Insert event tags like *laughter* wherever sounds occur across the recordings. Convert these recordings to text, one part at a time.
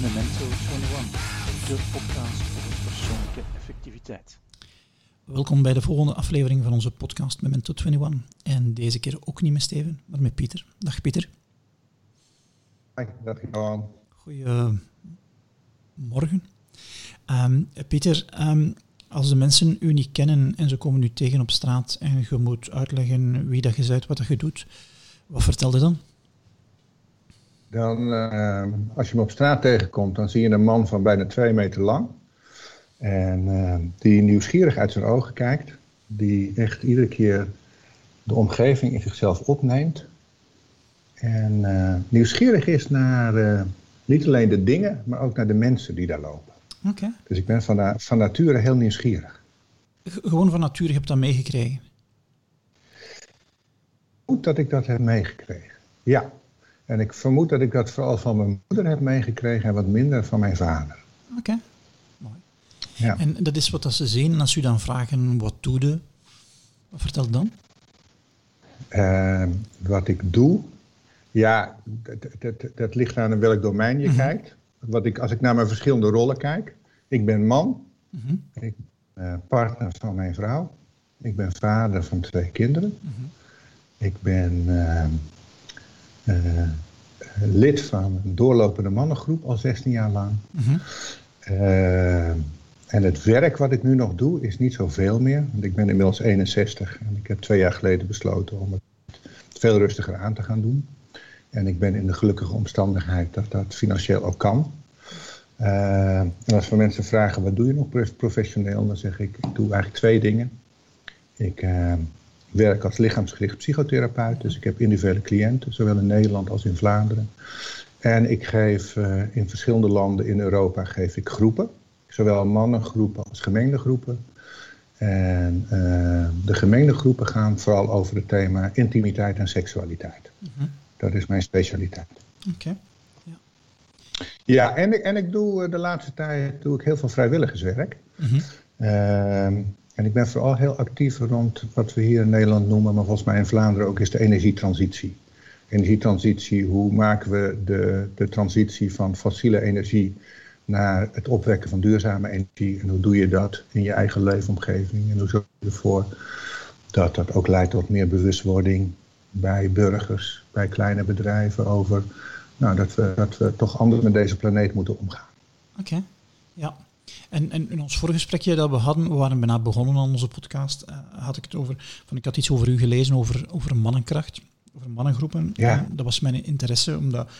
Memento 21, de podcast over persoonlijke effectiviteit. Welkom bij de volgende aflevering van onze podcast Memento 21. En deze keer ook niet met Steven, maar met Pieter. Dag Pieter. Hi, dag Johan. Goedemorgen. Um, Pieter, ehm, als de mensen u niet kennen en ze komen u tegen op straat en je moet uitleggen wie dat je bent, wat dat je doet, wat vertelde dan? Dan, uh, als je me op straat tegenkomt, dan zie je een man van bijna twee meter lang. En uh, die nieuwsgierig uit zijn ogen kijkt. Die echt iedere keer de omgeving in zichzelf opneemt. En uh, nieuwsgierig is naar niet alleen de dingen, maar ook naar de mensen die daar lopen. Okay. Dus ik ben van, van nature heel nieuwsgierig. Gewoon van nature heb je dat meegekregen? Goed dat ik dat heb meegekregen, ja. En ik vermoed dat ik dat vooral van mijn moeder heb meegekregen en wat minder van mijn vader. Oké, okay. mooi. Ja. En dat is wat dat ze zien als u dan vragen, wat doe je? Wat vertel dan? Uh, wat ik doe? Ja, dat, dat, dat, ligt aan in welk domein je mm -hmm. kijkt. Wat ik, als ik naar mijn verschillende rollen kijk. Ik ben man. Mm -hmm. Ik ben uh, partner van mijn vrouw. Ik ben vader van twee kinderen. Mm -hmm. Ik ben uh, uh, lid van een doorlopende mannengroep al 16 jaar lang. en het werk wat ik nu nog doe is niet zoveel meer. Want ik ben inmiddels 61 en ik heb twee jaar geleden besloten om het veel rustiger aan te gaan doen. En ik ben in de gelukkige omstandigheid dat dat financieel ook kan. Uh, en als we mensen vragen, wat doe je nog professioneel? Dan zeg ik, ik doe eigenlijk twee dingen. Ik uh, werk als lichaamsgericht psychotherapeut. Dus ik heb individuele cliënten, zowel in Nederland als in Vlaanderen. En ik geef uh, in verschillende landen in Europa geef ik groepen. Zowel mannengroepen als gemengde groepen. En de gemengde groepen gaan vooral over het thema intimiteit en seksualiteit. -hmm. Dat is mijn specialiteit. Oké. Okay. Ja, ja en, ik, en ik doe de laatste tijd doe ik heel veel vrijwilligerswerk. Mm -hmm. uh, en ik ben vooral heel actief rond wat we hier in Nederland noemen, maar volgens mij in Vlaanderen ook, is de energietransitie. Energietransitie, hoe maken we de, de transitie van fossiele energie naar het opwekken van duurzame energie? En hoe doe je dat in je eigen leefomgeving? En hoe zorg je ervoor dat dat ook leidt tot meer bewustwording, bij burgers, bij kleine bedrijven over nou, dat, we, dat we toch anders met deze planeet moeten omgaan. Oké, ja. En, en in ons vorige gesprekje dat we hadden, we waren bijna begonnen aan onze podcast, uh, had ik het over, van ik had iets over u gelezen over, over mannenkracht, over mannengroepen. Ja. Dat was mijn interesse, omdat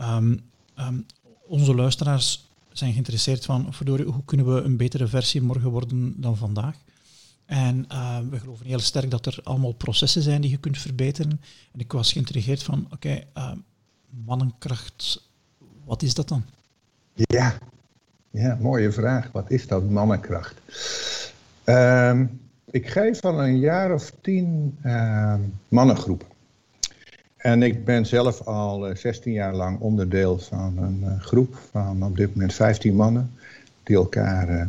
um, um, onze luisteraars zijn geïnteresseerd van, verdorie, hoe kunnen we een betere versie morgen worden dan vandaag? En uh, we geloven heel sterk dat er allemaal processen zijn die je kunt verbeteren. En ik was geïntrigeerd van, oké, okay, uh, mannenkracht, wat is dat dan? Ja. Ja, mooie vraag. Wat is dat, mannenkracht? Uh, ik geef al een jaar of tien ehm, mannengroepen. En ik ben zelf al 16 jaar lang onderdeel van een uh, groep van op dit moment 15 mannen, die elkaar uh,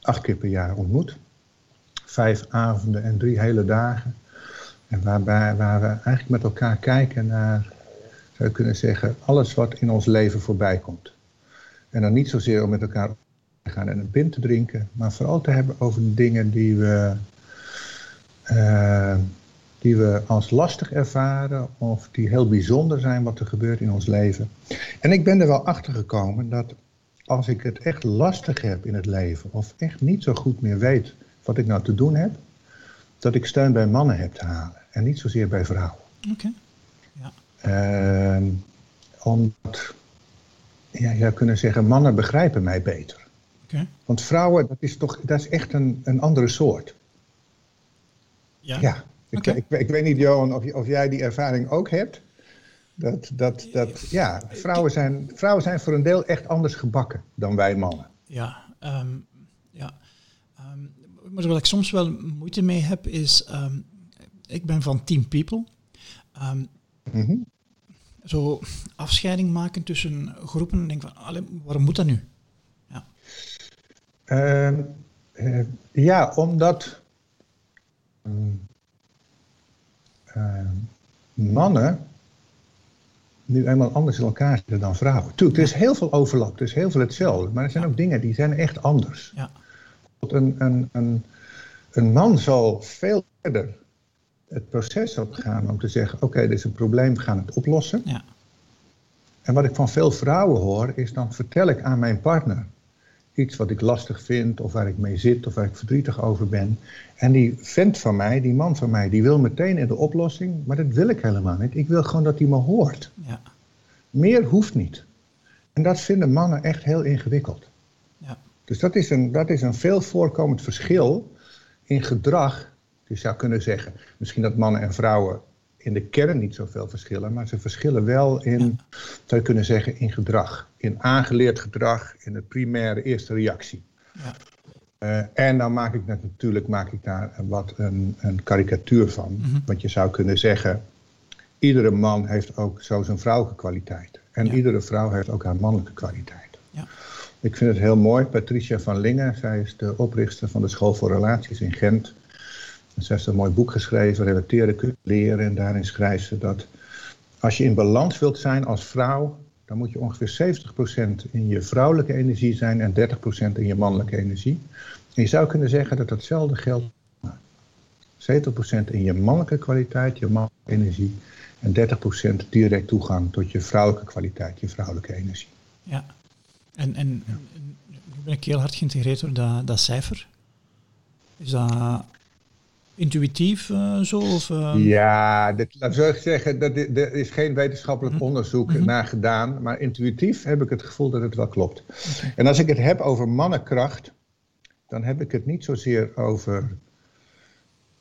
acht keer per jaar ontmoeten vijf avonden en drie hele dagen. En waarbij, waar we eigenlijk met elkaar kijken naar, zou je kunnen zeggen, alles wat in ons leven voorbij komt. En dan niet zozeer om met elkaar te gaan en een pint te drinken, maar vooral te hebben over de dingen die we, uh, die we als lastig ervaren of die heel bijzonder zijn wat er gebeurt in ons leven. En ik ben er wel achter gekomen dat als ik het echt lastig heb in het leven of echt niet zo goed meer weet wat ik nou te doen heb, dat ik steun bij mannen heb te halen en niet zozeer bij vrouwen. Oké. Ja. Uh, omdat, ja, je zou kunnen zeggen, mannen begrijpen mij beter. Okay. Want vrouwen, dat is toch, dat is echt een, een andere soort. Ja. ja. Ik, Okay. ik, ik, weet niet, Johan, of, of jij die ervaring ook hebt. Dat, dat, dat, ja, vrouwen zijn, vrouwen zijn voor een deel echt anders gebakken dan wij mannen. Ja, um, ja. Um, maar wat ik soms wel moeite mee heb is, um, ik ben van Team People. Mm -hmm. Zo afscheiding maken tussen groepen, denk van, allee, waarom moet dat nu? Ja, uh, uh, ja omdat uh, mannen nu eenmaal anders in elkaar zitten dan vrouwen. Tuurlijk, er is heel veel overlap, er is heel veel hetzelfde, maar er zijn ook dingen die zijn echt anders. Ja. Een, een, een, een man zal veel verder het proces opgaan om te zeggen, oké, dit is een probleem, we gaan het oplossen. Ja. En wat ik van veel vrouwen hoor, is dan vertel ik aan mijn partner iets wat ik lastig vind, of waar ik mee zit, of waar ik verdrietig over ben. En die vent van mij, die man van mij, die wil meteen in de oplossing, maar dat wil ik helemaal niet. Ik wil gewoon dat hij me hoort. Ja. Meer hoeft niet. En dat vinden mannen echt heel ingewikkeld. Ja. Dus dat is, een, dat is een veel voorkomend verschil in gedrag. Je zou kunnen zeggen, misschien dat mannen en vrouwen in de kern niet zoveel verschillen, maar ze verschillen wel in, zou je kunnen zeggen, in gedrag. In aangeleerd gedrag, in de primaire eerste reactie. Ja. Uh, en dan maak ik natuurlijk maak ik daar wat een, een karikatuur van. Mhm. Want je zou kunnen zeggen, iedere man heeft ook zo zijn vrouwelijke kwaliteit. En Ja. iedere vrouw heeft ook haar mannelijke kwaliteit. Ja. Ik vind het heel mooi. Patricia van Lingen, zij is de oprichter van de School voor Relaties in Gent. Zij heeft een mooi boek geschreven, Relateren kunnen leren. En daarin schrijft ze dat als je in balans wilt zijn als vrouw, dan moet je ongeveer 70% in je vrouwelijke energie zijn en 30% in je mannelijke energie. En je zou kunnen zeggen dat datzelfde geldt. 70% in je mannelijke kwaliteit, je mannelijke energie. En 30% direct toegang tot je vrouwelijke kwaliteit, je vrouwelijke energie. Ja. En, en, en nu ben ik heel hard geïntegreerd door dat, dat cijfer. Is dat intuïtief eh, zo? Of, eh, Ja, dat, laat ik zeggen, dat, er is geen wetenschappelijk Mhm. onderzoek Mhm. naar gedaan. Maar intuïtief heb ik het gevoel dat het wel klopt. En als ik het heb over mannenkracht, dan heb ik het niet zozeer over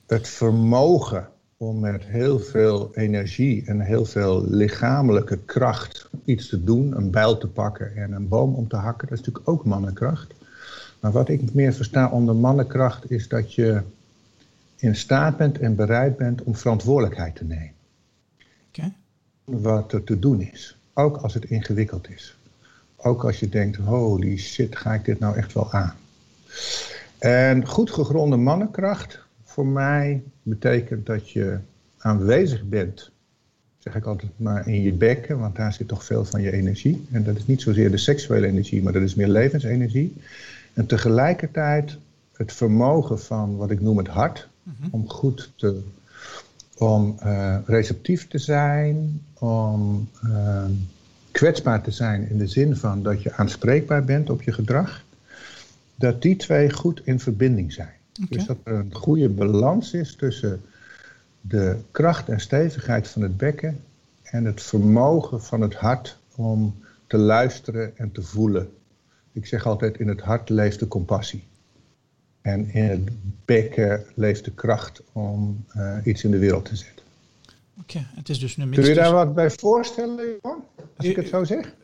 het vermogen om met heel veel energie en heel veel lichamelijke kracht iets te doen, een bijl te pakken en een boom om te hakken. Dat is natuurlijk ook mannenkracht. Maar wat ik meer versta onder mannenkracht is dat je in staat bent en bereid bent om verantwoordelijkheid te nemen. Wat er te doen is. Ook als het ingewikkeld is. Ook als je denkt, holy shit, ga ik dit nou echt wel aan? En goed gegronde mannenkracht voor mij betekent dat je aanwezig bent, zeg ik altijd maar, in je bekken, want daar zit toch veel van je energie. En dat is niet zozeer de seksuele energie, maar dat is meer levensenergie. En tegelijkertijd het vermogen van wat ik noem het hart, Mhm. om goed te, om eh, receptief te zijn, om eh, kwetsbaar te zijn in de zin van dat je aanspreekbaar bent op je gedrag, dat die twee goed in verbinding zijn. Dus dat er een goede balans is tussen de kracht en stevigheid van het bekken en het vermogen van het hart om te luisteren en te voelen. Ik zeg altijd, in het hart leeft de compassie. En in het bekken leeft de kracht om eh, iets in de wereld te zetten. Oké, het is dus een mix Kun je daar wat bij voorstellen, Johan? Als ik het zo zeg?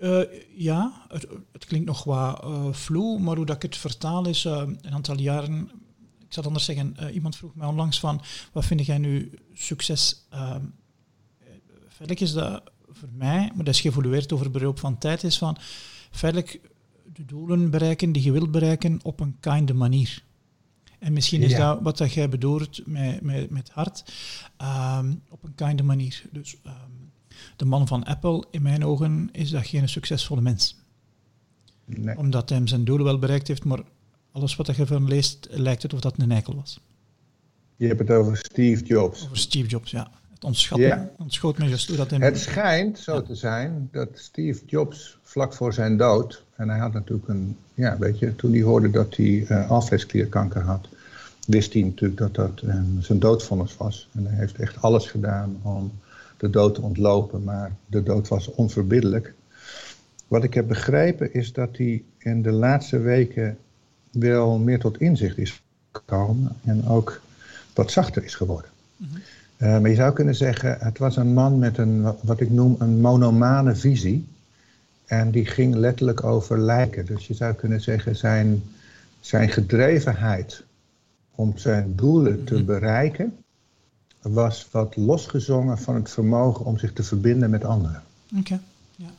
Eh, ja, het, het klinkt nog wat eh vloe, maar hoe dat ik het vertaal is een aantal jaren. Ik zal het anders zeggen, iemand vroeg mij onlangs van, wat vind jij nu succes? Uh, feitelijk is dat voor mij, maar dat is geëvolueerd over beroep van tijd, is van feitelijk de doelen bereiken die je wilt bereiken op een kinder manier. En misschien is Ja. dat wat dat jij bedoelt met, met, met hart, ehm, op een kinder manier. Dus ehm, de man van Apple, in mijn ogen, is dat geen succesvolle mens. Nee. Omdat hij zijn doelen wel bereikt heeft, maar alles wat je van leest, lijkt het of dat een eikel was. Je hebt het over Steve Jobs. Over Steve Jobs, ja. Ja. me, ontschoot me juist hoe dat. Het schijnt zo te zijn dat Steve Jobs vlak voor zijn dood, en hij had natuurlijk een, ja, weet je, toen hij hoorde dat hij alvleesklierkanker had, wist hij natuurlijk dat dat eh, zijn doodvonnis was. En hij heeft echt alles gedaan om de dood te ontlopen, maar de dood was onverbiddelijk. Wat ik heb begrepen is dat hij in de laatste weken wel meer tot inzicht is gekomen en ook wat zachter is geworden. Mhm. Uh, maar je zou kunnen zeggen, het was een man met een, wat ik noem, een monomane visie. En die ging letterlijk over lijken. Dus je zou kunnen zeggen, zijn, zijn gedrevenheid om zijn doelen te Mhm. bereiken, was wat losgezongen van het vermogen om zich te verbinden met anderen. Oké, ja.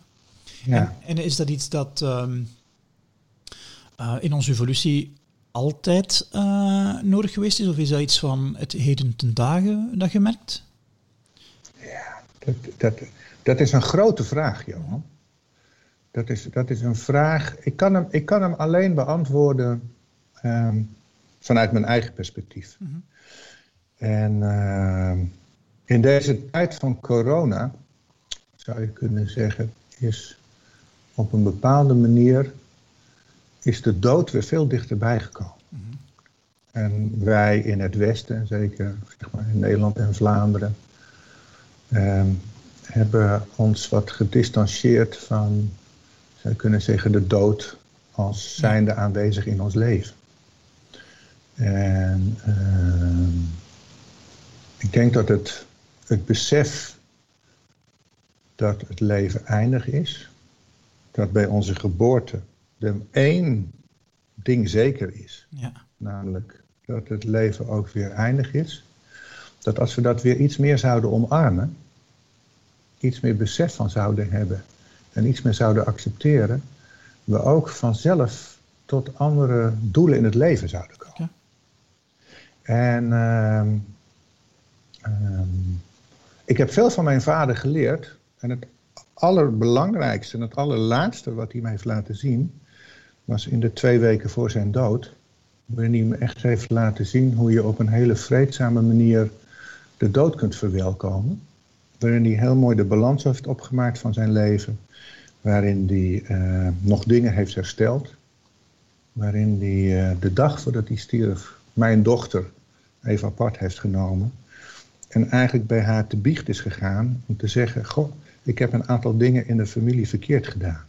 Ja. En, en is dat iets dat ehm, eh, in onze evolutie altijd eh, nodig geweest is? Of is dat iets van het heden ten dagen dat je merkt? Dat, dat, Dat is een grote vraag, Johan. Dat is, dat is een vraag. Ik kan hem, ik kan hem alleen beantwoorden ehm, vanuit mijn eigen perspectief. Mhm. En ehm, in deze tijd van corona, zou je kunnen zeggen, is op een bepaalde manier is de dood weer veel dichterbij gekomen. Mhm. En wij in het Westen, zeker zeg maar, in Nederland en Vlaanderen, ehm, hebben ons wat gedistanceerd van, zou je kunnen zeggen, de dood als zijnde aanwezig in ons leven. En ehm, ik denk dat het, het besef dat het leven eindig is, dat bij onze geboorte er één ding zeker is, Ja. namelijk dat het leven ook weer eindig is, dat als we dat weer iets meer zouden omarmen, iets meer besef van zouden hebben en iets meer zouden accepteren, we ook vanzelf tot andere doelen in het leven zouden komen. Ja. En ehm, ehm, ik heb veel van mijn vader geleerd. En het allerbelangrijkste en het allerlaatste wat hij mij heeft laten zien, was in de twee weken voor zijn dood. Waarin hij me echt heeft laten zien hoe je op een hele vreedzame manier de dood kunt verwelkomen. Waarin hij heel mooi de balans heeft opgemaakt van zijn leven. Waarin hij eh, nog dingen heeft hersteld. Waarin hij eh, de dag voordat hij stierf mijn dochter even apart heeft genomen. En eigenlijk bij haar te biecht is gegaan om te zeggen: Goh, ik heb een aantal dingen in de familie verkeerd gedaan.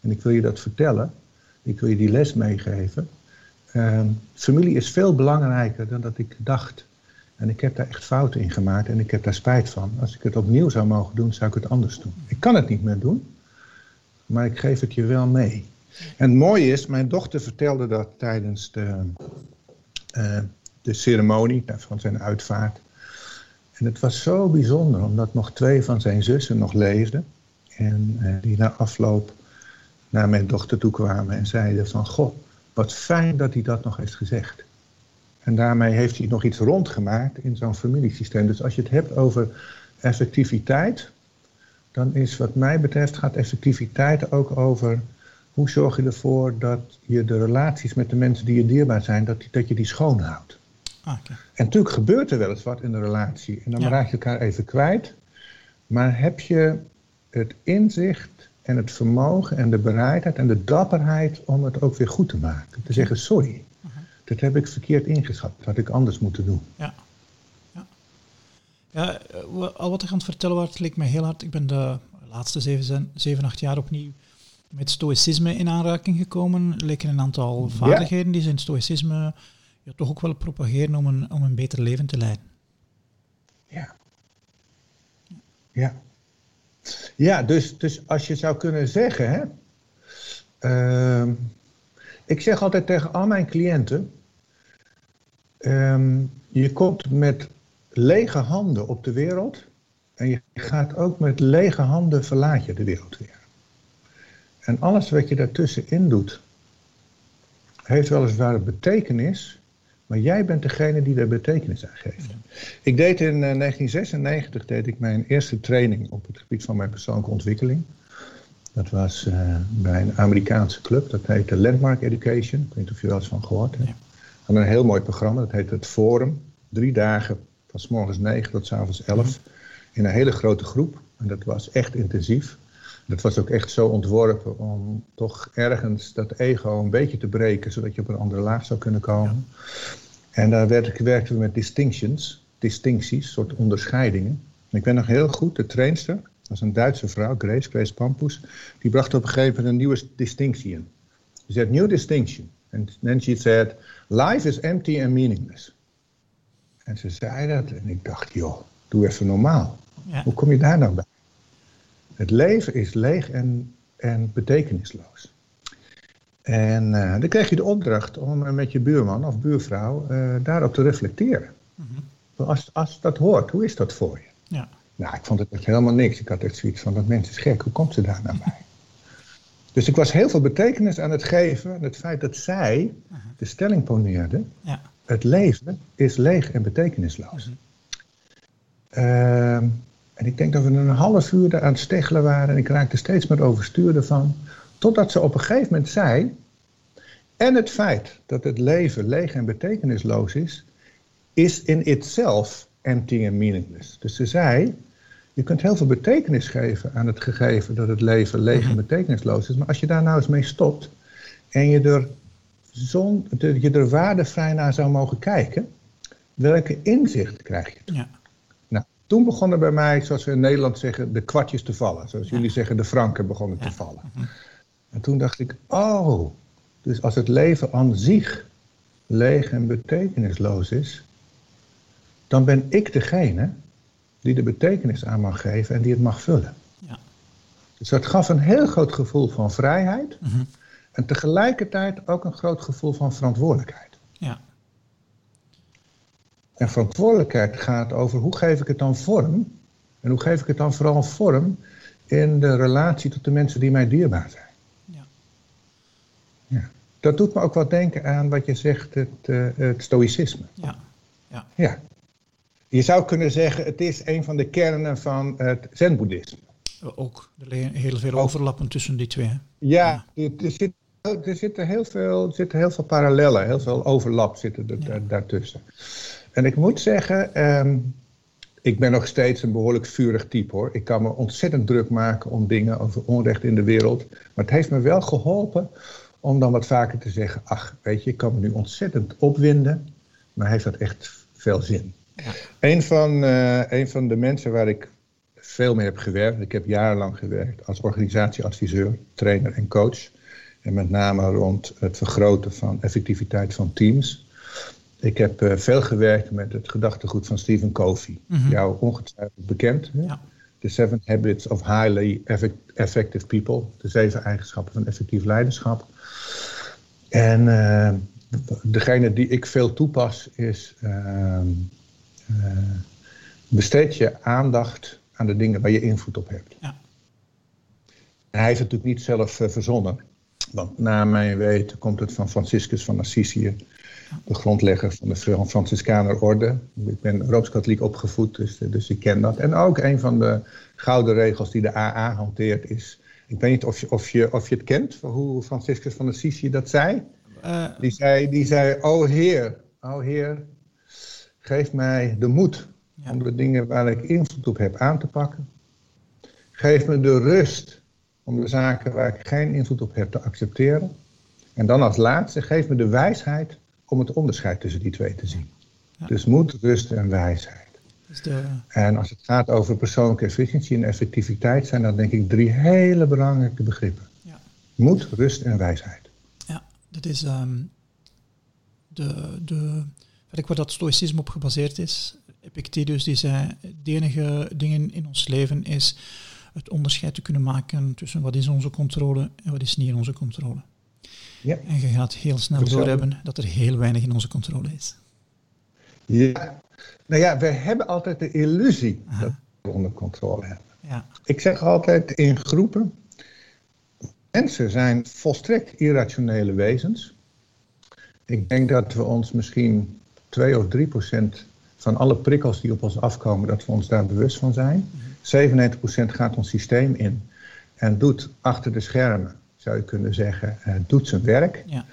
En ik wil je dat vertellen. Ik wil je die les meegeven. Ehm, familie is veel belangrijker dan dat ik dacht. En ik heb daar echt fouten in gemaakt en ik heb daar spijt van. Als ik het opnieuw zou mogen doen, zou ik het anders doen. Ik kan het niet meer doen, maar ik geef het je wel mee. En het mooie is, mijn dochter vertelde dat tijdens de, eh, de ceremonie van zijn uitvaart. En het was zo bijzonder, omdat nog twee van zijn zussen nog leefden. En eh, die na afloop naar mijn dochter toe kwamen en zeiden van... Goh, wat fijn dat hij dat nog heeft gezegd. En daarmee heeft hij nog iets rondgemaakt in zo'n familiesysteem. Dus als je het hebt over effectiviteit... dan is wat mij betreft gaat effectiviteit ook over... hoe zorg je ervoor dat je de relaties met de mensen die je dierbaar zijn... dat, dat je die schoonhoudt. Ah, oké. En natuurlijk gebeurt er wel eens wat in de relatie. En dan Ja. raak je elkaar even kwijt. Maar heb je het inzicht en het vermogen en de bereidheid en de dapperheid om het ook weer goed te maken. Te zeggen, sorry, dat heb ik verkeerd ingeschat. Dat had ik anders moeten doen. Ja. Ja, ja eh, al wat ik aan het vertellen was, leek mij heel hard. Ik ben de laatste zeven, zeven acht jaar opnieuw met stoïcisme in aanraking gekomen. Er leken een aantal vaardigheden die ze in stoïcisme ja, toch ook wel propageren om een, om een beter leven te leiden. Ja. Ja. Ja, dus, dus als je zou kunnen zeggen, hè, ehm, ik zeg altijd tegen al mijn cliënten, ehm, je komt met lege handen op de wereld en je gaat ook met lege handen verlaat je de wereld weer. En alles wat je daartussenin doet, heeft weliswaar een betekenis, maar jij bent degene die daar betekenis aan geeft. Ik deed in eh, 1996 deed ik mijn eerste training op het gebied van mijn persoonlijke ontwikkeling. Dat was eh, bij een Amerikaanse club, dat heette Landmark Education. Ik weet niet of je er wel eens van gehoord hebt. Had een heel mooi programma, dat heette het Forum. Drie dagen, van s morgens 9 tot s avonds 11. In een hele grote groep. En dat was echt intensief. Dat was ook echt zo ontworpen om toch ergens dat ego een beetje te breken, zodat je op een andere laag zou kunnen komen. En daar werd, werkten we met distinctions, distincties, soort onderscheidingen. En ik ben nog heel goed, de trainster, dat was een Duitse vrouw, Grace, Grace Pampus, die bracht op een gegeven moment een nieuwe distinctie in. She said, new distinction. And then she said, life is empty and meaningless. En ze zei dat en ik dacht, joh, doe even normaal. Ja. Hoe kom je daar nou bij? Het leven is leeg en, en betekenisloos. En eh, dan krijg je de opdracht om eh, met je buurman of buurvrouw eh, daarop te reflecteren. Als, als dat hoort, hoe is dat voor je? Ja. Nou, ik vond het echt helemaal niks. Ik had echt zoiets van, dat mens is gek, hoe komt ze daar nou bij? *laughs* Dus ik was heel veel betekenis aan het geven. En het feit dat zij de stelling poneerde, Ja. het leven is leeg en betekenisloos. Ehm, En ik denk dat we een half uur daar aan het steggelen waren. En ik raakte steeds meer overstuur ervan. Totdat ze op een gegeven moment zei. En het feit dat het leven leeg en betekenisloos is, is in itself empty and meaningless. Dus ze zei, je kunt heel veel betekenis geven aan het gegeven dat het leven leeg en mhm. betekenisloos is. Maar als je daar nou eens mee stopt en je er, zon, je er waardevrij naar zou mogen kijken, welke inzicht krijg je? Ja. Toen begonnen bij mij, zoals we in Nederland zeggen, de kwartjes te vallen. Zoals jullie zeggen, de franken begonnen te vallen. Mhm. En toen dacht ik, oh, dus als het leven aan zich leeg en betekenisloos is, dan ben ik degene die de betekenis aan mag geven en die het mag vullen. Ja. Dus dat gaf een heel groot gevoel van vrijheid mhm. en tegelijkertijd ook een groot gevoel van verantwoordelijkheid. Ja. En verantwoordelijkheid gaat over hoe geef ik het dan vorm en hoe geef ik het dan vooral vorm in de relatie tot de mensen die mij dierbaar zijn. Ja. ja. Dat doet me ook wat denken aan wat je zegt, het, uh, het stoïcisme. Ja. Ja. ja. Je zou kunnen zeggen, het is een van de kernen van het zen-boeddhisme. Ook, er liggen heel veel overlappen tussen die twee. Ja, Er, zit, er, zitten heel veel, er zitten heel veel parallellen, heel veel overlap zitten er daartussen. En ik moet zeggen, ehm, ik ben nog steeds een behoorlijk vurig type hoor. Ik kan me ontzettend druk maken om dingen over onrecht in de wereld. Maar het heeft me wel geholpen om dan wat vaker te zeggen, ach, weet je, ik kan me nu ontzettend opwinden, maar heeft dat echt veel zin? Ja. Een, van, uh, een van de mensen waar ik veel mee heb gewerkt, ik heb jarenlang gewerkt als organisatieadviseur, trainer en coach. En met name rond het vergroten van effectiviteit van teams. Ik heb uh, veel gewerkt met het gedachtegoed van Stephen Covey. Mm Jou ongetwijfeld bekend. Ja. The Seven Habits of Highly Effective People. De zeven eigenschappen van effectief leiderschap. En uh, degene die ik veel toepas is ehm, eh, besteed je aandacht aan de dingen waar je invloed op hebt. Ja. hij heeft het natuurlijk niet zelf verzonnen. Want na mijn weten komt het van Franciscus van Assisi, de grondlegger van de Franciscaner orde. Ik ben Rooms-Katholiek opgevoed, dus, dus ik ken dat. En ook een van de gouden regels die de AA hanteert is... Ik weet niet of je, of je, of je het kent, hoe Franciscus van Assisi dat zei. Uh, die zei, die zei, oh Heer, oh Heer, Geef mij de moed om de dingen waar ik invloed op heb aan te pakken. Geef me de rust om de zaken waar ik geen invloed op heb te accepteren. En dan als laatste, geef me de wijsheid om het onderscheid tussen die twee te zien. Dus moed, rust en wijsheid. Dus de... En als het gaat over persoonlijke efficiëntie en effectiviteit, zijn dat denk ik drie hele belangrijke begrippen. Ja. Moed, rust en wijsheid. Ja, dat is um, de, de waar dat stoïcisme op gebaseerd is. Epictetus die zei, de enige dingen in ons leven is het onderscheid te kunnen maken tussen wat is onze controle en wat is niet in onze controle. Ja. En je gaat heel snel doorhebben dat er heel weinig in onze controle is. Ja, nou ja, we hebben altijd de illusie dat we onder controle hebben. Ja. Ik zeg altijd in groepen, mensen zijn volstrekt irrationele wezens. Ik denk dat we ons misschien 2 of 3 procent van alle prikkels die op ons afkomen, dat we ons daar bewust van zijn. 97 procent gaat ons systeem in en doet achter de schermen, zou je kunnen zeggen, uh, doet zijn werk. Ja.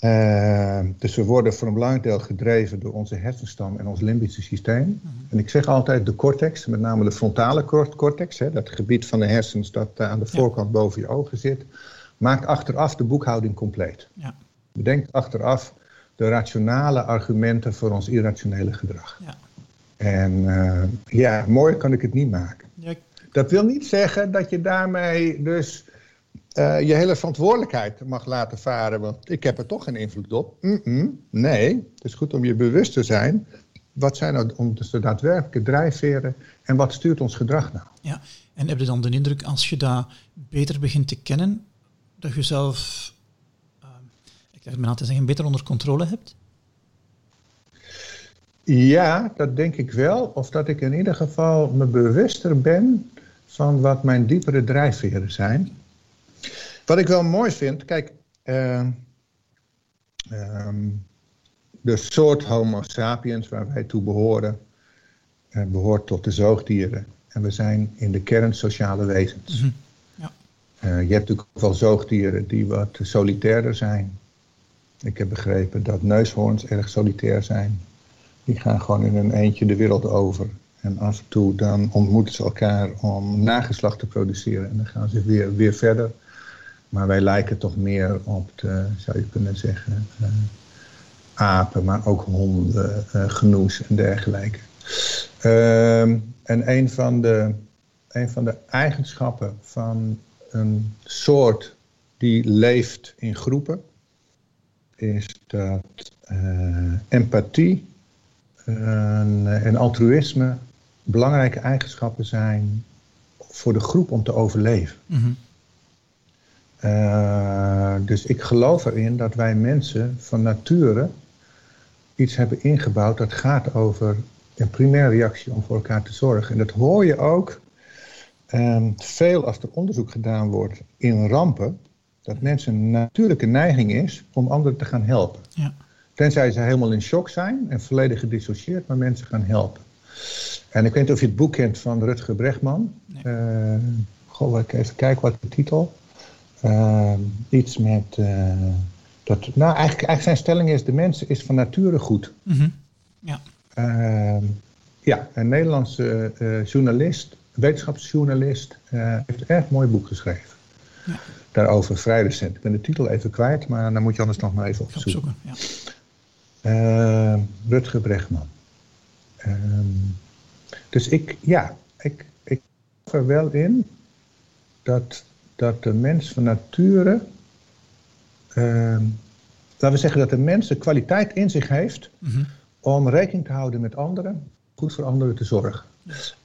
Uh, dus we worden voor een belangrijk deel gedreven door onze hersenstam en ons limbische systeem. Mhm. En ik zeg altijd de cortex, met name de frontale cortex, hè, dat gebied van de hersens dat uh, aan de voorkant boven je ogen zit, maakt achteraf de boekhouding compleet. Ja. Bedenk achteraf de rationale argumenten voor ons irrationele gedrag. Ja. En uh, ja, mooi kan ik het niet maken. Dat wil niet zeggen dat je daarmee dus uh, je hele verantwoordelijkheid mag laten varen, want ik heb er toch geen invloed op. Mm -mm, nee, het is goed om je bewust te zijn. Wat zijn nou onze daadwerkelijke drijfveren en wat stuurt ons gedrag nou? Ja, en heb je dan de indruk als je dat beter begint te kennen, dat je zelf ik men altijd zeggen, beter onder controle hebt? Ja, dat denk ik wel. Of dat ik in ieder geval me bewuster ben van wat mijn diepere drijfveren zijn. Wat ik wel mooi vind, kijk, uh, de soort Homo sapiens waar wij toe behoren, uh, behoort tot de zoogdieren. En we zijn in de kern sociale wezens. Mhm. Ja. Eh, je hebt natuurlijk ook wel zoogdieren die wat solitairder zijn. Ik heb begrepen dat neushoorns erg solitair zijn. Die gaan gewoon in een eentje de wereld over. En af en toe dan ontmoeten ze elkaar om nageslacht te produceren. En dan gaan ze weer, weer verder. Maar wij lijken toch meer op de, zou je kunnen zeggen, eh, apen, maar ook honden, uh, genoes en dergelijke. Ehm, en een van, de, van de eigenschappen van een soort die leeft in groepen, is dat uh, empathie en altruïsme belangrijke eigenschappen zijn voor de groep om te overleven. Mhm. Uh, dus ik geloof erin dat wij mensen van nature iets hebben ingebouwd dat gaat over een primaire reactie om voor elkaar te zorgen. En dat hoor je ook um, veel als er onderzoek gedaan wordt in rampen, dat mensen een natuurlijke neiging is om anderen te gaan helpen. Ja. Tenzij ze helemaal in shock zijn en volledig gedissocieerd, maar mensen gaan helpen. En ik weet niet of je het boek kent van Rutger Bregman. Nee. Uh, goh, ik even kijken wat de titel. Uh, iets met. Uh, dat, nou, eigenlijk, eigenlijk zijn stelling is: de mens is van nature goed. Mm -hmm. Ja. Ehm, ja, een Nederlandse uh, journalist, wetenschapsjournalist, heeft een erg mooi boek geschreven. Ja. Daarover vrij recent. Ik ben de titel even kwijt, maar dan moet je anders nog maar even opzoeken. opzoeken ja. Ehm, Rutger Bregman. Dus ik, ja, ik, ik geloof er wel in dat, dat de mens van nature, uh, laten we zeggen dat de mens de kwaliteit in zich heeft mm -hmm. om rekening te houden met anderen, goed voor anderen te zorgen.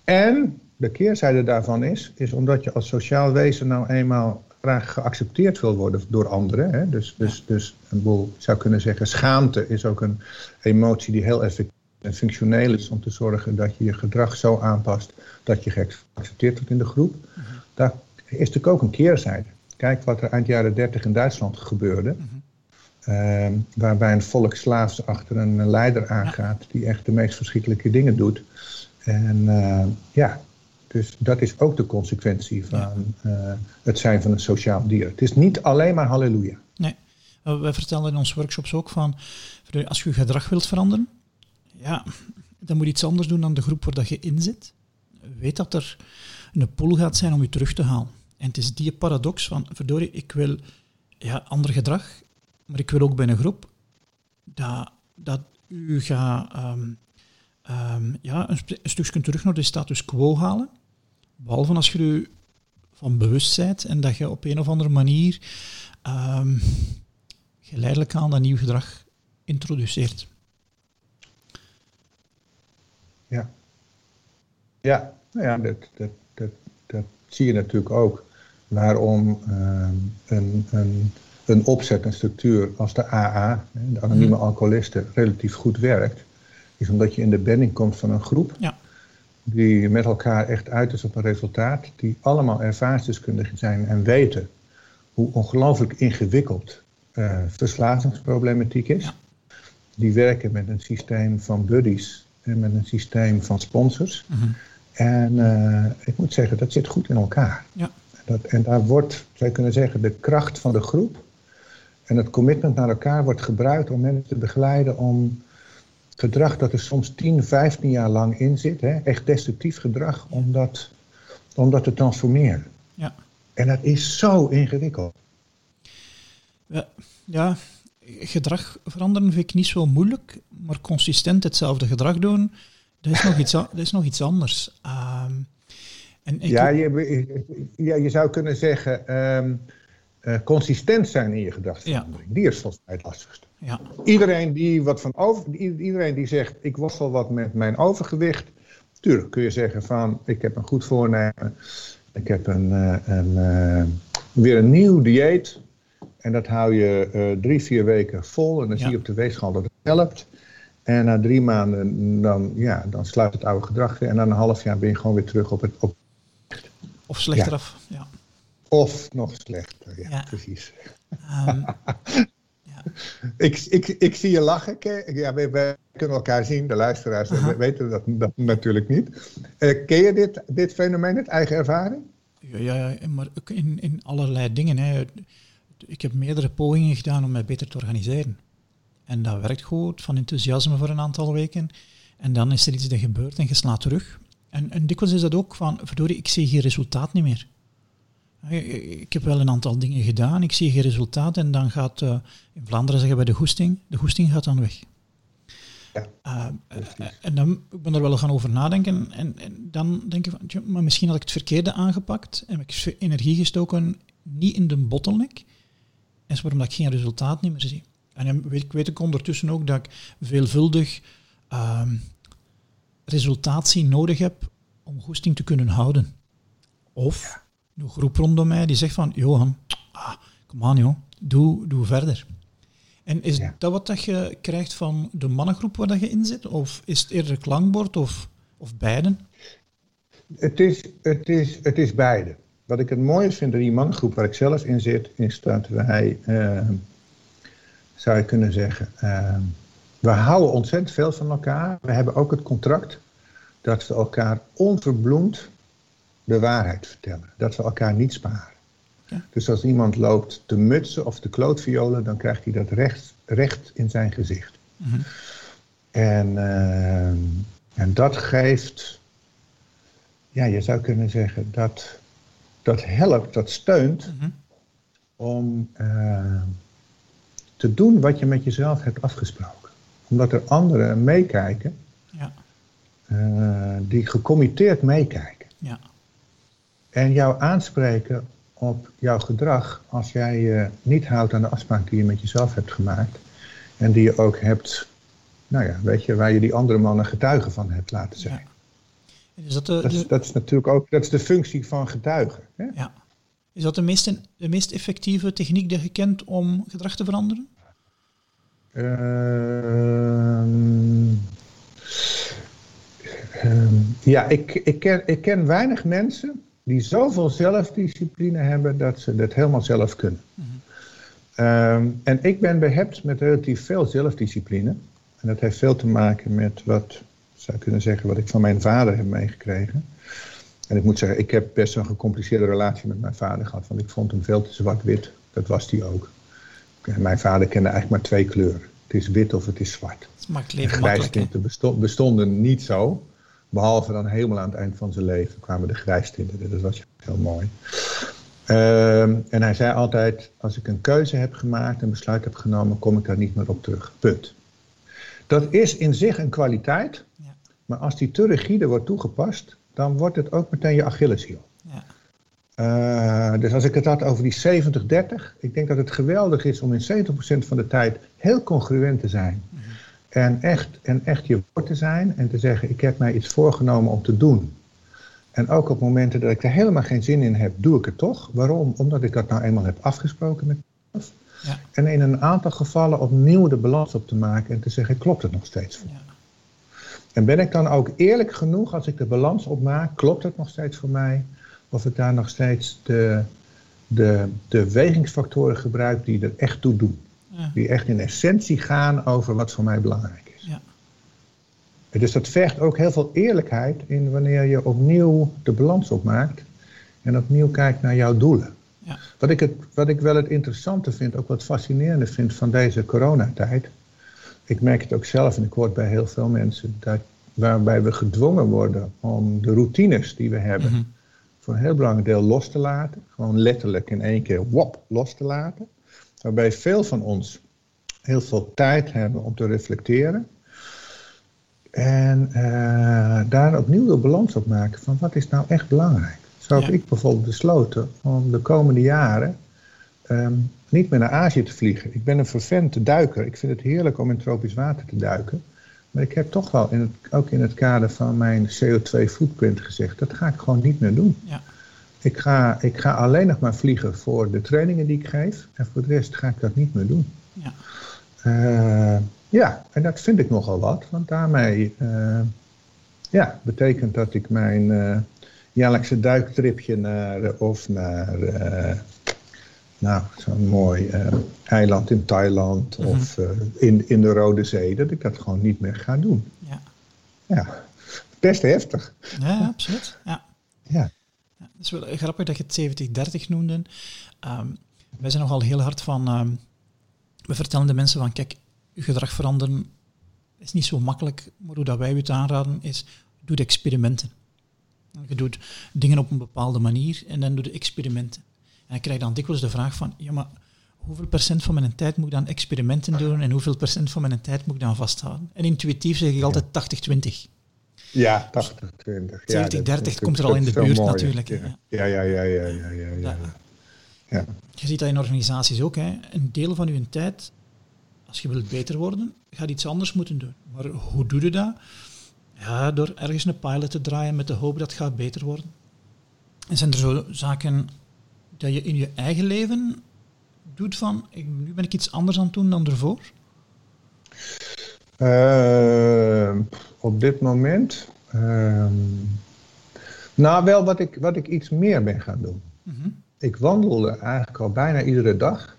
En de keerzijde daarvan is, is omdat je als sociaal wezen nou eenmaal graag geaccepteerd wil worden door anderen. Hè? Dus, dus, dus een boel zou kunnen zeggen, schaamte is ook een emotie die heel effectief en functioneel is om te zorgen dat je je gedrag zo aanpast dat je geaccepteerd wordt in de groep. Mhm. Daar is natuurlijk ook een keerzijde. Kijk wat er eind jaren 30 in Duitsland gebeurde. Mm -hmm. uh, waarbij een volk slaafs achter een leider aangaat die echt de meest verschrikkelijke dingen doet. En uh, ja, dus dat is ook de consequentie van uh, het zijn van een sociaal dier. Het is niet alleen maar halleluja. Nee, wij vertellen in onze workshops ook van, als je je gedrag wilt veranderen, ja, dan moet je iets anders doen dan de groep waar dat je in zit. Weet dat er een pool gaat zijn om je terug te halen. En het is die paradox van, verdorie, ik wil ja, ander gedrag, maar ik wil ook bij een groep dat, dat u gaat um, um, ja, een, een stukje terug naar de status quo halen. Behalve als je er van bewust bent en dat je op een of andere manier um, geleidelijk aan dat nieuw gedrag introduceert. Ja, ja, nou ja dat, dat, dat, dat zie je natuurlijk ook. Waarom uh, een, een, een opzet, een structuur als de AA, de anonieme alcoholisten, relatief goed werkt. Is omdat je in de bending komt van een groep ja. die met elkaar echt uit is op een resultaat. Die allemaal ervaringsdeskundigen zijn en weten hoe ongelooflijk ingewikkeld uh, verslavingsproblematiek is. Ja. Die werken met een systeem van buddies en met een systeem van sponsors. Mm -hmm. En uh, ik moet zeggen, dat zit goed in elkaar. Ja. Dat, en daar wordt, zou je kunnen zeggen, de kracht van de groep en het commitment naar elkaar wordt gebruikt om mensen te begeleiden om gedrag dat er soms 10, 15 jaar lang in zit, hè, echt destructief gedrag, om dat, om dat te transformeren. Ja. En dat is zo ingewikkeld. Ja, ja, gedrag veranderen vind ik niet zo moeilijk, maar consistent hetzelfde gedrag doen, dat is nog iets, dat is nog iets anders. Um, en ik ja, je, ja, je zou kunnen zeggen, um, uh, consistent zijn in je gedragsverandering. Ja. Die is volgens mij het lastigste. Ja. Iedereen die wat van over, iedereen die zegt, ik worstel wat met mijn overgewicht, tuurlijk kun je zeggen van, ik heb een goed voornemen, ik heb een, uh, een uh, weer een nieuw dieet. En dat hou je uh, drie, vier weken vol. En dan Ja. zie je op de weegschaal dat het helpt. En na drie maanden, dan, ja, dan sluit het oude gedrag weer. En na een half jaar ben je gewoon weer terug op het... Op, Of slechter Ja. af. Ja. of nog slechter, ja, Ja. precies. Ehm, *laughs* Ik, ik, ik zie je lachen. Ja, we, we kunnen elkaar zien. De luisteraars weten dat, dat, natuurlijk niet. Uh, ken je dit, dit fenomeen, het eigen ervaring? Ja, ja maar ook in, in allerlei dingen. Hè. Ik heb meerdere pogingen gedaan om mij beter te organiseren. En dat werkt goed, van enthousiasme voor een aantal weken. En dan is er iets dat gebeurt en je slaat terug. En, en dikwijls is dat ook van, verdorie, ik zie geen resultaat niet meer. Ik heb wel een aantal dingen gedaan, ik zie geen resultaat en dan gaat, uh, in Vlaanderen zeggen wij de goesting, de goesting gaat dan weg. Ja, uh, en dan ik ben er wel gaan over nadenken en, en dan denk ik van, maar misschien had ik het verkeerde aangepakt en heb ik energie gestoken niet in de bottleneck, en waarom dat ik geen resultaat niet meer zie. En weet, ik weet ik ondertussen ook dat ik veelvuldig uh, resultatie nodig heb om goesting te kunnen houden. Of een groep rondom mij die zegt van, Johan, ah, kom aan joh, doe, doe verder. En is dat wat dat je krijgt van de mannengroep waar dat je in zit? Of is het eerder klankbord of, of beiden? Het is, het, is, het is beide. Wat ik het mooie vind aan die mannengroep waar ik zelf in zit, is dat wij, uh, zou je kunnen zeggen, uh, we houden ontzettend veel van elkaar. We hebben ook het contract dat we elkaar onverbloemd de waarheid vertellen. Dat we elkaar niet sparen. Dus als iemand loopt te mutsen of te klootviolen, dan krijgt hij dat recht, recht in zijn gezicht. Mhm. en, uh, en dat geeft, ja, je zou kunnen zeggen, dat, dat helpt, dat steunt mhm. om uh, te doen wat je met jezelf hebt afgesproken. Omdat er anderen meekijken, ja. uh, die gecommitteerd meekijken. Ja. En jou aanspreken op jouw gedrag als jij je niet houdt aan de afspraak die je met jezelf hebt gemaakt. En die je ook hebt, nou ja, weet je, waar je die andere mannen getuigen van hebt laten zijn. Is dat, de, dat, is, dat, is, natuurlijk ook dat is de functie van getuigen. Hè? Ja. Is dat de meest, de meest effectieve techniek die je kent om gedrag te veranderen? Uh, ja, ik, ik, ken, ik ken weinig mensen die zoveel zelfdiscipline hebben dat ze dat helemaal zelf kunnen. Ehm, en ik ben behept met relatief veel zelfdiscipline. En dat heeft veel te maken met wat, zou ik kunnen zeggen, wat ik van mijn vader heb meegekregen. En ik moet zeggen, ik heb best een gecompliceerde relatie met mijn vader gehad, want ik vond hem veel te zwart-wit. Dat was hij ook. Mijn vader kende eigenlijk maar twee kleuren. Het is wit of het is zwart. Maakt leven makkelijk. bestonden niet zo. Behalve dan helemaal aan het eind van zijn leven kwamen de grijstinten. Dat was heel mooi. Ehm, en hij zei altijd, als ik een keuze heb gemaakt, een besluit heb genomen, kom ik daar niet meer op terug. Punt. Dat is in zich een kwaliteit, ja. maar als die te rigide wordt toegepast, dan wordt het ook meteen je Achilleshiel. Uh, dus als ik het had over die 70-30, ik denk dat het geweldig is om in 70% van de tijd heel congruent te zijn. En echt, en echt je woord te zijn en te zeggen, ik heb mij iets voorgenomen om te doen. En ook op momenten dat ik er helemaal geen zin in heb, doe ik het toch. Waarom? Omdat ik dat nou eenmaal heb afgesproken met mezelf. Ja. En in een aantal gevallen opnieuw de balans op te maken en te zeggen, klopt het nog steeds voor ja. En ben ik dan ook eerlijk genoeg als ik de balans opmaak, klopt het nog steeds voor mij? Of ik daar nog steeds de, de, de wegingsfactoren gebruik die er echt toe doen. Die echt in essentie gaan over wat voor mij belangrijk is. Ja. Dus dat vergt ook heel veel eerlijkheid in wanneer je opnieuw de balans opmaakt en opnieuw kijkt naar jouw doelen. Ja. Wat, ik het, wat ik wel het interessante vind, ook wat fascinerende vind van deze coronatijd. Ik merk het ook zelf en ik hoor bij heel veel mensen dat waarbij we gedwongen worden om de routines die we hebben mhm. Voor een heel belangrijk deel los te laten. Gewoon letterlijk in één keer wop los te laten waarbij veel van ons heel veel tijd hebben om te reflecteren. En uh, daar opnieuw de balans op maken van wat is nou echt belangrijk. Zo heb ik bijvoorbeeld besloten om de komende jaren ehm, niet meer naar Azië te vliegen. Ik ben een vervente duiker. Ik vind het heerlijk om in tropisch water te duiken. Maar ik heb toch wel, in het, ook in het kader van mijn CO2-footprint gezegd, dat ga ik gewoon niet meer doen. Ja. Ik ga, ik ga alleen nog maar vliegen voor de trainingen die ik geef. En voor de rest ga ik dat niet meer doen. Ja, uh, ja en dat vind ik nogal wat. Want daarmee uh, ja, betekent dat ik mijn uh, jaarlijkse duiktripje naar, of naar nou, zo'n mooi uh, eiland in Thailand Mhm. of uh, in, in de Rode Zee, dat ik dat gewoon niet meer ga doen. Ja, Ja, best heftig. ja, absoluut. Ja. Ja. Ja, het is wel grappig dat je het 70-30 noemde. Ehm, wij zijn nogal heel hard van... ehm, we vertellen de mensen van, kijk, je gedrag veranderen is niet zo makkelijk, maar hoe dat wij u het aanraden is, doe de experimenten. Je doet dingen op een bepaalde manier en dan doe de experimenten. En ik krijg dan dikwijls de vraag van, ja, maar hoeveel procent van mijn tijd moet ik aan experimenten doen en hoeveel procent van mijn tijd moet ik dan vasthouden? En intuïtief zeg ik altijd 80-20. Ja, 80, 20. 70, 30 komt er al in de buurt natuurlijk, Ja, ja, ja, ja, ja, ja, ja, ja. Ja. Ja. Je ziet dat in organisaties ook. Hè. Een deel van je tijd, als je wilt beter worden, gaat iets anders moeten doen. Maar hoe doe je dat? Ja, door ergens een pilot te draaien met de hoop dat het gaat beter worden. En zijn er zo zaken dat je in je eigen leven doet van, ik, nu ben ik iets anders aan het doen dan ervoor? Uh, op dit moment. Uh, nou, wel wat ik, wat ik iets meer ben gaan doen. Mm -hmm. Ik wandelde eigenlijk al bijna iedere dag.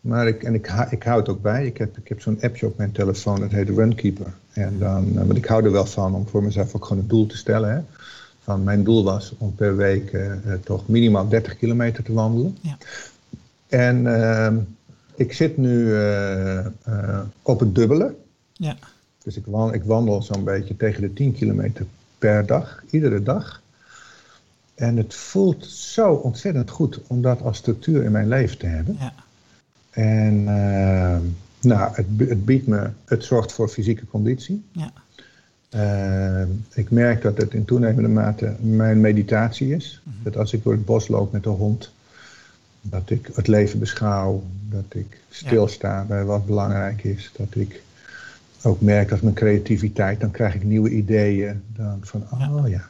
Maar ik, en ik, ik hou het ook bij. Ik heb, ik heb zo'n appje op mijn telefoon, dat heet Runkeeper. En dan, want ik hou er wel van om voor mezelf ook gewoon een doel te stellen. Hè. Van mijn doel was om per week uh, toch minimaal 30 kilometer te wandelen. Ja. En uh, ik zit nu uh, op het dubbele. Ja. Dus ik wandel, ik wandel zo'n beetje tegen de 10 kilometer per dag, iedere dag. En het voelt zo ontzettend goed om dat als structuur in mijn leven te hebben. Ja. En uh, nou, het, het, biedt me, het zorgt voor fysieke conditie. Ja. Uh, ik merk dat het in toenemende mate mijn meditatie is. Mhm. Dat als ik door het bos loop met de hond, dat ik het leven beschouw, dat ik stilsta bij wat belangrijk is, dat ik ook merk dat mijn creativiteit, dan krijg ik nieuwe ideeën. Dan van, oh ja. ja.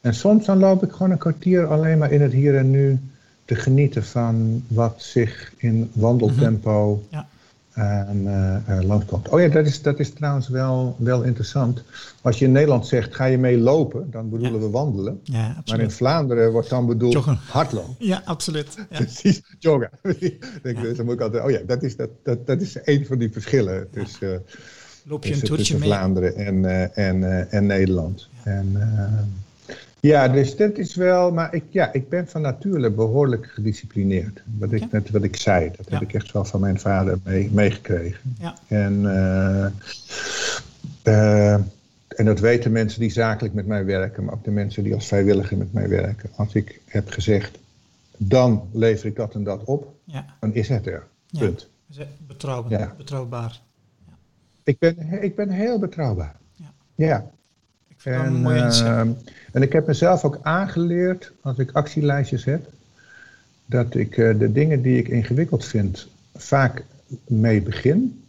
En soms dan loop ik gewoon een kwartier alleen maar in het hier en nu te genieten van wat zich in wandeltempo mm -hmm. ja. Aan, uh, uh, langskomt. Oh ja, dat is, dat is trouwens wel, wel interessant. Als je in Nederland zegt, ga je mee lopen, dan bedoelen ja. we wandelen. Ja, maar in Vlaanderen wordt dan bedoeld joggen. hardlopen. Ja, absoluut. Ja. Precies, joggen. *laughs* dan moet ik altijd, oh ja, dat is, dat, dat, dat is een van die verschillen tussen... Loop je een tussen, mee? Vlaanderen en, uh, en, en Nederland. En, ja, dus dat is wel, maar ik, ja, ik ben van nature behoorlijk gedisciplineerd. Wat ik, net wat ik zei, dat ja. heb ik echt wel van mijn vader mee, meegekregen. Ja. En, en dat weten mensen die zakelijk met mij werken, maar ook de mensen die als vrijwilliger met mij werken. Als ik heb gezegd, dan lever ik dat en dat op, ja. dan is het er. Punt. Betrouwbaar. Ja. betrouwbaar. Ik ben, ik ben heel betrouwbaar. Ja. Mooie uh, en ik heb mezelf ook aangeleerd, als ik actielijstjes heb, dat ik uh, de dingen die ik ingewikkeld vind, vaak mee begin.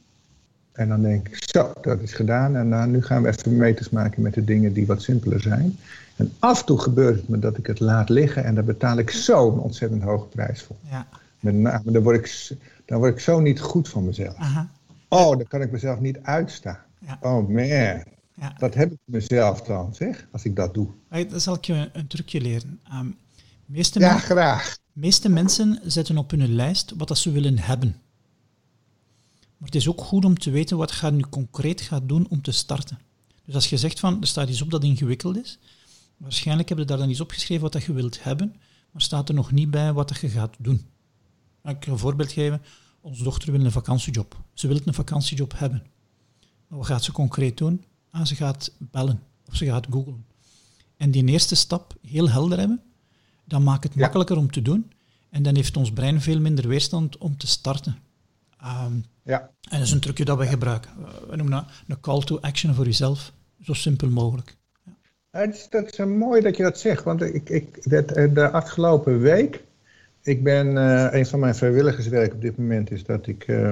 En dan denk ik, zo, dat is gedaan. En uh, nu gaan we even meters maken met de dingen die wat simpeler zijn. En af en toe gebeurt het me dat ik het laat liggen en daar betaal ik zo'n ontzettend hoge prijs voor. Ja. Met name, dan word, ik, dan word ik zo niet goed van mezelf. Aha. Oh, dan kan ik mezelf niet uitstaan. Ja. Oh man, ja. wat heb ik mezelf dan, zeg, als ik dat doe. Dan zal ik je een, een trucje leren. Um, meeste ja, graag. meeste mensen zetten op hun lijst wat dat ze willen hebben. Maar het is ook goed om te weten wat je nu concreet gaat doen om te starten. Dus als je zegt van, er staat iets op dat ingewikkeld is, waarschijnlijk heb je daar dan iets opgeschreven wat dat je wilt hebben, maar staat er nog niet bij wat dat je gaat doen. Ik kan een voorbeeld geven. Onze dochter wil een vakantiejob. Ze wil een vakantiejob hebben. Maar wat gaat ze concreet doen? Ah, ze gaat bellen of ze gaat googlen. En die eerste stap heel helder hebben, dan maakt het Ja. makkelijker om te doen. En dan heeft ons brein veel minder weerstand om te starten. Ehm, Ja, en dat is een trucje dat we gebruiken. Uh, we noemen dat een call to action voor jezelf. Zo simpel mogelijk. Het is, dat is uh, mooi dat je dat zegt, want ik, ik, dat, de afgelopen week, ik ben, eh, een van mijn vrijwilligerswerk op dit moment is dat ik eh,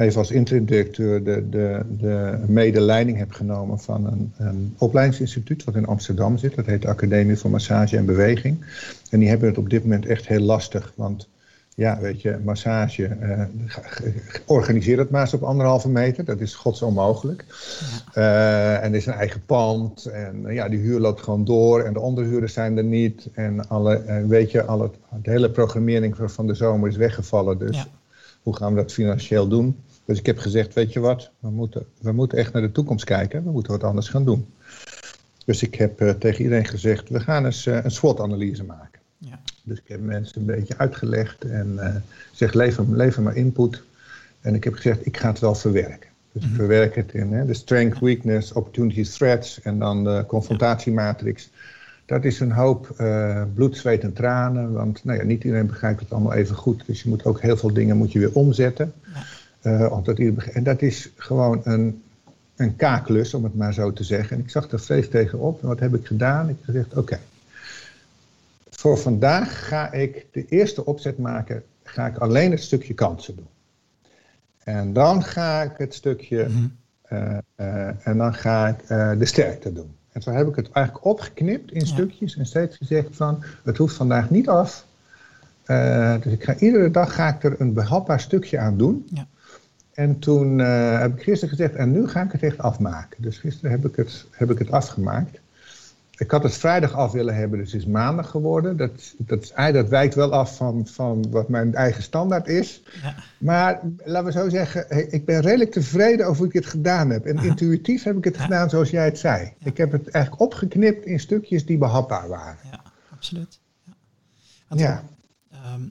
even als interim-directeur de, de, de medeleiding heb genomen van een, een opleidingsinstituut wat in Amsterdam zit. Dat heet de Academie voor Massage en Beweging. En die hebben het op dit moment echt heel lastig, want ja, weet je, massage. eh, organiseer het maar eens op anderhalve meter. Dat is gods onmogelijk. Eh, en er is een eigen pand. En eh, ja, die huur loopt gewoon door. En de onderhuurders zijn er niet. En alle, eh, weet je, alle, de hele programmering van- van de zomer is weggevallen. Dus Ja. hoe gaan we dat financieel doen? Dus ik heb gezegd, weet je wat, we moeten, we moeten echt naar de toekomst kijken. We moeten wat anders gaan doen. Dus ik heb eh, tegen iedereen gezegd, we gaan eens eh, een SWOT-analyse maken. Ja. Dus ik heb mensen een beetje uitgelegd en eh zeg, lever, lever maar input. En ik heb gezegd, ik ga het wel verwerken. Dus ik verwerk het in hè, de strength, weakness, opportunities, threats en dan de confrontatiematrix. Dat is een hoop eh, bloed, zweet en tranen, want nou ja, niet iedereen begrijpt het allemaal even goed. Dus je moet ook heel veel dingen moet je weer omzetten. Eh, omdat en dat is gewoon een, een kaaklus, om het maar zo te zeggen. En ik zag er vrees tegenop. En wat heb ik gedaan? Ik heb gezegd, oké, voor vandaag ga ik de eerste opzet maken, ga ik alleen het stukje kansen doen. En dan ga ik het stukje, eh, eh, en dan ga ik de sterkte doen. En zo heb ik het eigenlijk opgeknipt in Ja. stukjes en steeds gezegd van, het hoeft vandaag niet af. Dus ik ga, iedere dag ga ik er een behapbaar stukje aan doen. Ja. En toen eh, heb ik gisteren gezegd, en nu ga ik het echt afmaken. Dus gisteren heb ik het, heb ik het afgemaakt. Ik had het vrijdag af willen hebben, dus het is maandag geworden. Dat, dat, wijkt wel af van, van wat mijn eigen standaard is. Ja. Maar laten we zo zeggen, ik ben redelijk tevreden over hoe ik het gedaan heb. En intuïtief heb ik het gedaan zoals jij het zei. Ik heb het eigenlijk opgeknipt in stukjes die behapbaar waren. ja, absoluut. Ja. Ehm,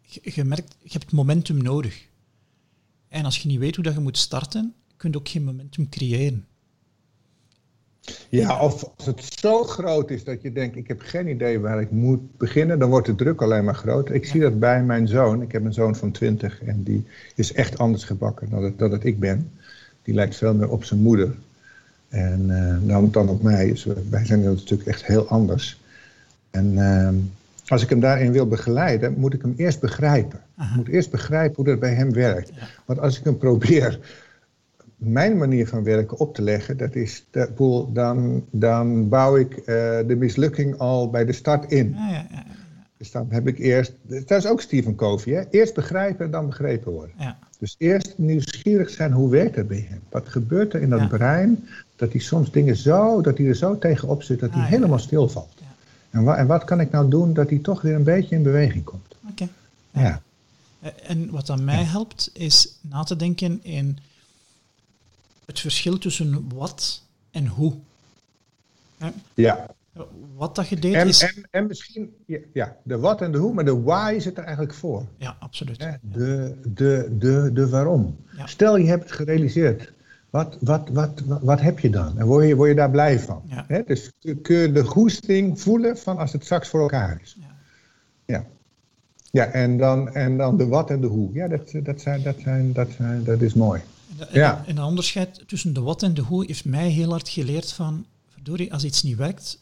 je, je merkt, je hebt momentum nodig. En als je niet weet hoe dat je moet starten, kun je ook geen momentum creëren. ja of als het zo groot is dat je denkt, ik heb geen idee waar ik moet beginnen, dan wordt de druk alleen maar groter. Ik zie dat bij mijn zoon. Ik heb een zoon van 20 en die is echt anders gebakken dan dat, dan dat ik ben. Die lijkt veel meer op zijn moeder en, eh, dan, dan op mij. Dus wij zijn natuurlijk echt heel anders. En ehm, als ik hem daarin wil begeleiden, moet ik hem eerst begrijpen. Ik moet eerst begrijpen hoe dat bij hem werkt. Want als ik hem probeer mijn manier van werken op te leggen, dat is, dat, boel, dan, dan bouw ik eh, de mislukking al bij de start in. Ja, ja, ja, Dus dan heb ik eerst, dat is ook Stephen Covey, hè? eerst begrijpen en dan begrepen worden. ja. Dus eerst nieuwsgierig zijn, hoe werkt dat bij hem? Wat gebeurt er in dat brein, dat hij soms dingen zo, dat hij er zo tegenop zit, dat hij Ah, helemaal stilvalt. Ja. En, wa- en wat kan ik nou doen dat hij toch weer een beetje in beweging komt? Oké. Ja. Eh, En wat aan mij helpt, is na te denken in het verschil tussen wat en hoe. Ja. Wat dat je deed En, is... en, en misschien, ja, ja, de wat en de hoe, maar de why zit er eigenlijk voor. Ja, absoluut. De, de, de, de waarom. Ja. Stel je hebt het gerealiseerd. Wat, wat, wat, wat, wat heb je dan? En word je, word je daar blij van? Ja. Dus kun je de goesting voelen van als het straks voor elkaar is. Ja. Ja, en, dan, en dan de wat en de hoe. Ja, dat, dat, zijn, dat, zijn, dat, zijn, dat is mooi. En, Ja. en onderscheid tussen de wat en de hoe heeft mij heel hard geleerd van, verdorie, als iets niet werkt,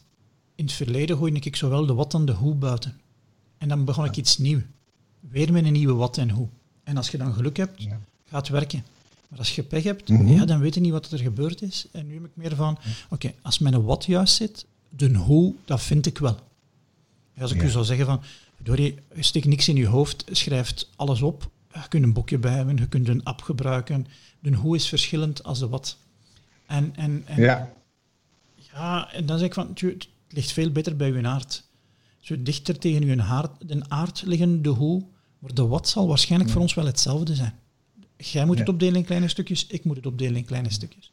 in het verleden gooide ik zowel de wat en de hoe buiten. En dan begon ik iets nieuws. Weer met een nieuwe wat en hoe. En als je dan geluk hebt, Ja. gaat het werken. Maar als je pech hebt, Mhm. ja, dan weet je niet wat er gebeurd is. En nu heb ik meer van, oké, als mijn wat juist zit, de hoe, dat vind ik wel. Als ik Ja. u zou zeggen van, verdorie, je steekt niks in je hoofd, schrijft alles op. Je kunt een boekje bij hebben, je kunt een app gebruiken. De hoe is verschillend als de wat. En, en, en Ja, ja, en dan zeg ik van, het ligt veel beter bij uw aard. Zo dichter tegen uw aard, de aard liggen de hoe, maar de wat zal waarschijnlijk voor ons wel hetzelfde zijn. Jij moet het Ja. opdelen in kleine stukjes, ik moet het opdelen in kleine stukjes.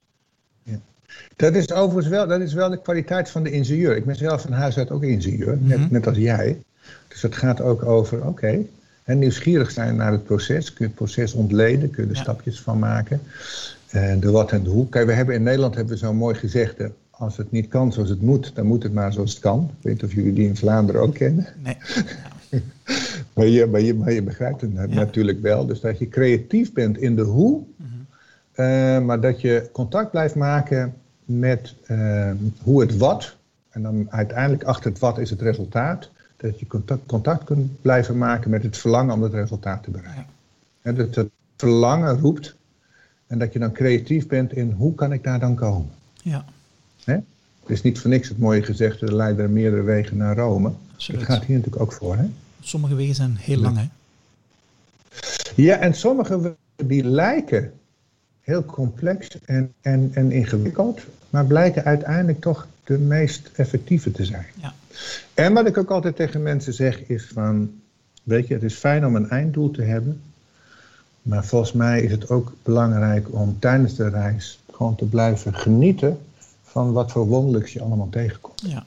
dat is overigens wel, dat is wel de kwaliteit van de ingenieur. Ik ben zelf van huis uit ook ingenieur, net, net als jij. Dus het gaat ook over, oké, en nieuwsgierig zijn naar het proces. Kun je het proces ontleden, kun je er Ja. stapjes van maken. En de wat en de hoe. Kijk, we hebben in Nederland hebben we zo'n mooi gezegde. Als het niet kan zoals het moet, dan moet het maar zoals het kan. Ik weet niet of jullie die in Vlaanderen ook kennen. Nee. *laughs* Maar je, maar je, maar je begrijpt het na- natuurlijk wel. Dus dat je creatief bent in de hoe, eh, maar dat je contact blijft maken met eh, hoe het wat. En dan uiteindelijk achter het wat is het resultaat. Dat je contact, contact kunt blijven maken met het verlangen om het resultaat te bereiken. En dat het verlangen roept. En dat je dan creatief bent in hoe kan ik daar dan komen. Ja, Hè? Het is niet voor niks het mooie gezegde, er leiden er meerdere wegen naar Rome. Absoluut. Dat gaat hier natuurlijk ook voor. Hè? sommige wegen zijn heel lang, hè. Ja, en sommige die lijken heel complex en, en, en ingewikkeld, maar blijken uiteindelijk toch de meest effectieve te zijn. Ja. En wat ik ook altijd tegen mensen zeg is van, weet je, het is fijn om een einddoel te hebben, maar volgens mij is het ook belangrijk om tijdens de reis gewoon te blijven genieten van wat voor wonderlijks je allemaal tegenkomt. Ja,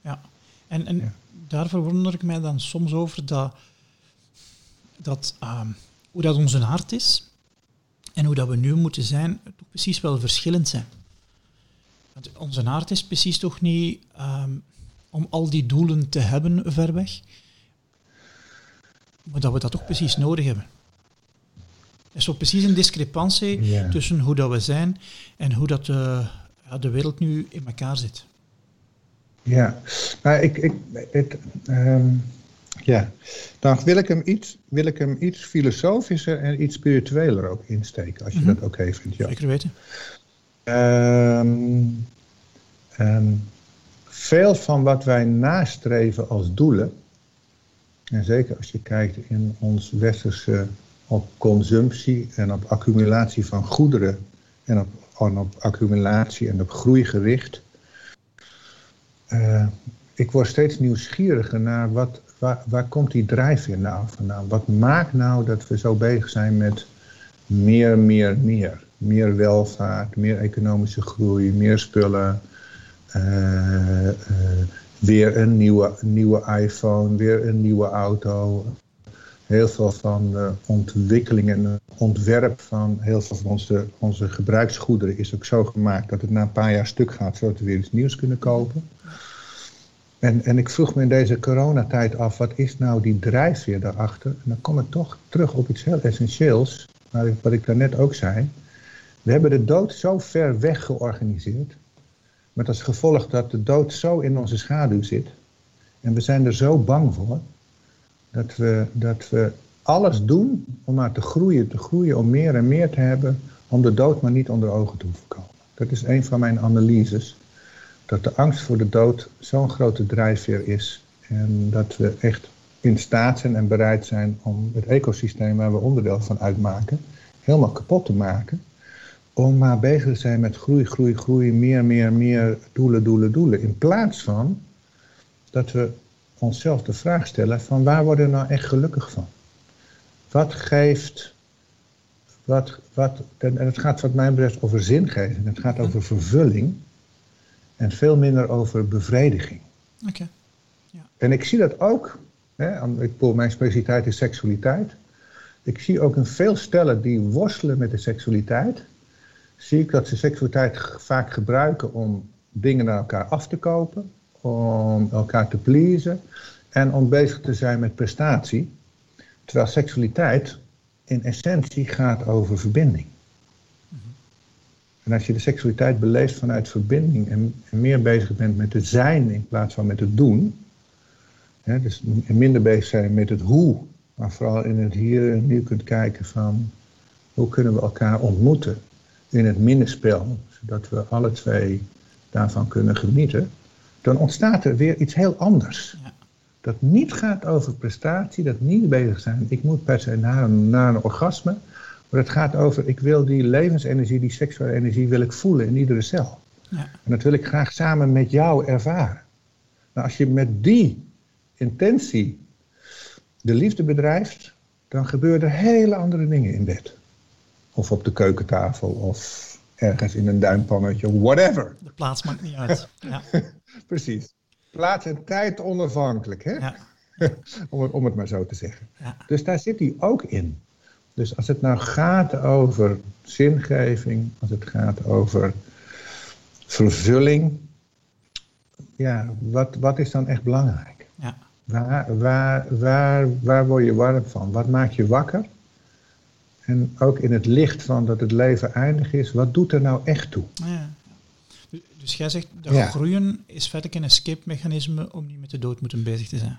ja. En, en Ja. daar verwonder ik mij dan soms over dat, dat ehm, hoe dat onze hart is en hoe dat we nu moeten zijn, toch precies wel verschillend zijn. Want onze aard is precies toch niet ehm, om al die doelen te hebben ver weg, maar dat we dat toch precies nodig hebben. Er is zo precies een discrepantie Ja. tussen hoe dat we zijn en hoe dat de, ja, de wereld nu in elkaar zit. Ja, maar ik, ik het, ehm, ja, dan wil ik, hem iets, wil ik hem iets filosofischer en iets spiritueler ook insteken, als je Mhm. dat oké vindt. Ja. Zeker weten. Ehm, veel van wat wij nastreven als doelen, en zeker als je kijkt in ons westerse op consumptie en op accumulatie van goederen en op, op accumulatie en op groei gericht. eh, ik word steeds nieuwsgieriger naar wat, waar, waar komt die drijfveer nou vandaan? Wat maakt nou dat we zo bezig zijn met meer, meer, meer? Meer welvaart, meer economische groei, meer spullen. Eh, eh, weer een nieuwe, nieuwe iPhone, weer een nieuwe auto. Heel veel van de ontwikkeling en ontwerp van heel veel van onze, onze gebruiksgoederen is ook zo gemaakt dat het na een paar jaar stuk gaat, zodat we weer iets nieuws kunnen kopen. En, en ik vroeg me in deze coronatijd af, wat is nou die drijfveer daarachter? En dan kom ik toch terug op iets heel essentieels, wat ik daarnet ook zei. We hebben de dood zo ver weg georganiseerd, met als gevolg dat de dood zo in onze schaduw zit. En we zijn er zo bang voor, dat we, dat we alles doen om maar te groeien, te groeien, om meer en meer te hebben, om de dood maar niet onder ogen te hoeven komen. Dat is een van mijn analyses. Dat de angst voor de dood zo'n grote drijfveer is. En dat we echt in staat zijn en bereid zijn om het ecosysteem waar we onderdeel van uitmaken, helemaal kapot te maken. Om maar bezig te zijn met groei, groei, groei, meer, meer, meer, doelen, doelen, doelen. In plaats van dat we onszelf de vraag stellen van waar worden we nou echt gelukkig van? Wat geeft, wat, wat, en het gaat wat mij betreft over zingeving, het gaat over vervulling en veel minder over bevrediging. Oké. En ik zie dat ook, hè, ik mijn specialiteit is seksualiteit. Ik zie ook in veel stellen die worstelen met de seksualiteit, zie ik dat ze seksualiteit vaak gebruiken om dingen naar elkaar af te kopen, om elkaar te pleasen en om bezig te zijn met prestatie. Terwijl seksualiteit in essentie gaat over verbinding. En als je de seksualiteit beleeft vanuit verbinding en, en meer bezig bent met het zijn in plaats van met het doen, hè, dus minder bezig zijn met het hoe, maar vooral in het hier en nu kunt kijken van hoe kunnen we elkaar ontmoeten in het mindenspel, zodat we alle twee daarvan kunnen genieten, dan ontstaat er weer iets heel anders. Ja. Dat niet gaat over prestatie, dat niet bezig zijn, ik moet per se naar een, naar een orgasme, maar het gaat over, ik wil die levensenergie, die seksuele energie, wil ik voelen in iedere cel. Ja. En dat wil ik graag samen met jou ervaren. Nou, als je met die intentie de liefde bedrijft, dan gebeuren er hele andere dingen in bed. Of op de keukentafel, of ergens in een duimpannetje, whatever. De plaats maakt niet uit. *laughs* Ja. Precies. Plaats en tijd onafhankelijk, hè? Ja. *laughs* om, het, om het maar zo te zeggen. Ja. Dus daar zit hij ook in. Dus als het nou gaat over zingeving, als het gaat over vervulling, ja, wat, wat is dan echt belangrijk? Ja. Waar, waar, waar, waar word je warm van? Wat maakt je wakker? En ook in het licht van dat het leven eindig is, wat doet er nou echt toe? Ja. Dus- Dus jij zegt dat Ja. groeien is feitelijk een escape-mechanisme om niet met de dood moeten bezig te zijn.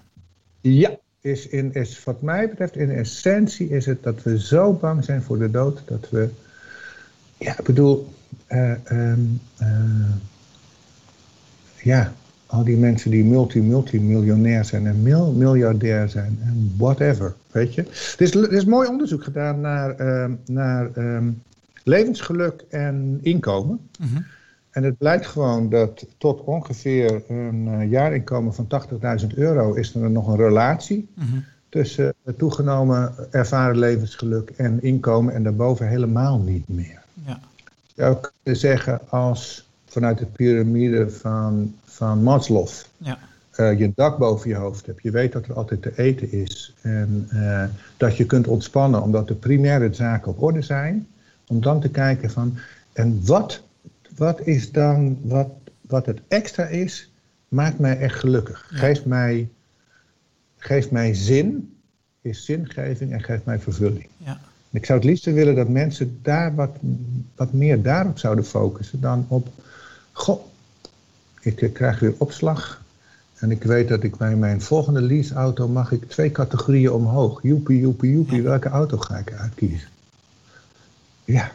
Ja, is in, is, wat mij betreft, in essentie is het dat we zo bang zijn voor de dood dat we. Ja, ik bedoel. eh, ja, al die mensen die multi-multimiljonair zijn en mil miljardair zijn en whatever, weet je. Er is, er is mooi onderzoek gedaan naar, ehm, naar ehm, levensgeluk en inkomen. Mhm. En het blijkt gewoon dat tot ongeveer een uh, jaarinkomen van 80.000 euro is er nog een relatie Mhm. tussen het toegenomen ervaren levensgeluk en inkomen en daarboven helemaal niet meer. Ja. Je zou kunnen zeggen als vanuit de piramide van, van Maslow Ja. eh, je dak boven je hoofd hebt, je weet dat er altijd te eten is en eh, dat je kunt ontspannen omdat de primaire zaken op orde zijn, om dan te kijken van en wat, wat is dan, wat, wat het extra is, maakt mij echt gelukkig. Ja. Geeft, mij, geeft mij zin, is zingeving en geeft mij vervulling. Ja. Ik zou het liefst willen dat mensen daar wat, wat meer daarop zouden focussen dan op, goh, ik eh, krijg weer opslag en ik weet dat ik bij mijn volgende leaseauto mag ik twee categorieën omhoog. Joepie, joepie, joepie, Ja. welke auto ga ik uitkiezen? Ja,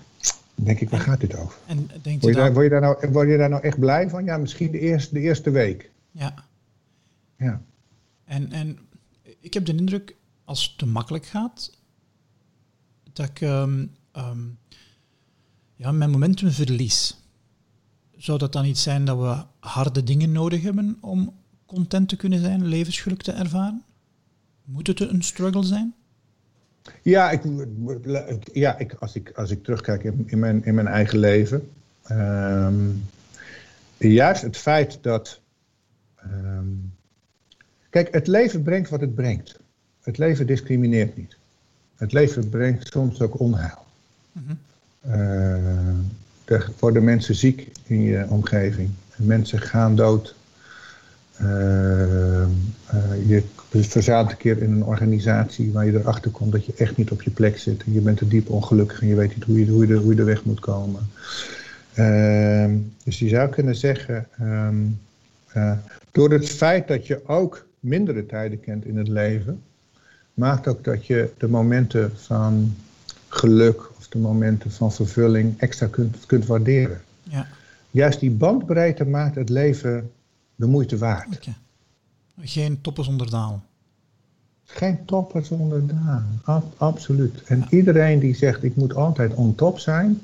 dan denk ik, waar gaat dit over? En denkt Word je, daar, word, je daar nou, word je daar nou echt blij van? Ja, misschien de eerste, de eerste week. Ja. Ja. En, en ik heb de indruk, als het te makkelijk gaat, dat ik ehm, ehm, ja, mijn momentum verlies. Zou dat dan iets zijn dat we harde dingen nodig hebben om content te kunnen zijn, levensgeluk te ervaren? Moet het een struggle zijn? Ja, ik, ja ik, als, ik, als ik terugkijk in, in, mijn, in mijn eigen leven. ehm, juist het feit dat. ehm, kijk, het leven brengt wat het brengt. Het leven discrimineert niet. Het leven brengt soms ook onheil. Eh, er worden mensen ziek in je omgeving. Mensen gaan dood. Eh, eh, je verzaadt een keer in een organisatie waar je erachter komt dat je echt niet op je plek zit. En je bent er diep ongelukkig en je weet niet hoe je, hoe je, er, hoe je er weg moet komen. Ehm, dus je zou kunnen zeggen, ehm, eh, door het feit dat je ook mindere tijden kent in het leven, maakt ook dat je de momenten van geluk de momenten van vervulling extra kunt, kunt waarderen. Ja, Juist die bandbreedte maakt het leven de moeite waard. Geen toppen zonder dalen. Geen topper zonder. Ab- absoluut. En iedereen die zegt ik moet altijd on top zijn.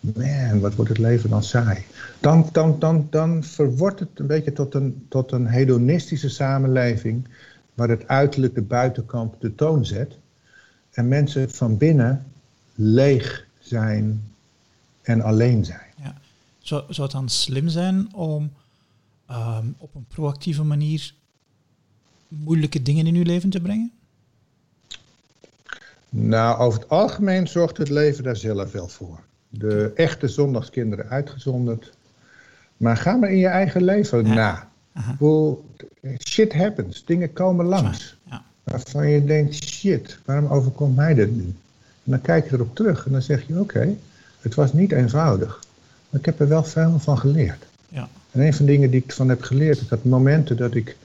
Man, wat wordt het leven dan saai. Dan, dan, dan, dan verwordt het een beetje tot een, tot een hedonistische samenleving. Waar het uiterlijk de buitenkant de toon zet. En mensen van binnen leeg zijn en alleen zijn. Ja. Zou, zou het dan slim zijn om ehm, op een proactieve manier moeilijke dingen in uw leven te brengen? Nou, over het algemeen zorgt het leven daar zelf wel voor. De echte zondagskinderen uitgezonderd. Maar ga maar in je eigen leven Ja. na. Hoe, shit happens, dingen komen langs. Ja. Waarvan je denkt, shit, waarom overkomt mij dit nu? En dan kijk je erop terug en dan zeg je, oké, het was niet eenvoudig. Maar ik heb er wel veel van geleerd. Ja. En een van de dingen die ik van heb geleerd, is dat momenten dat, ik,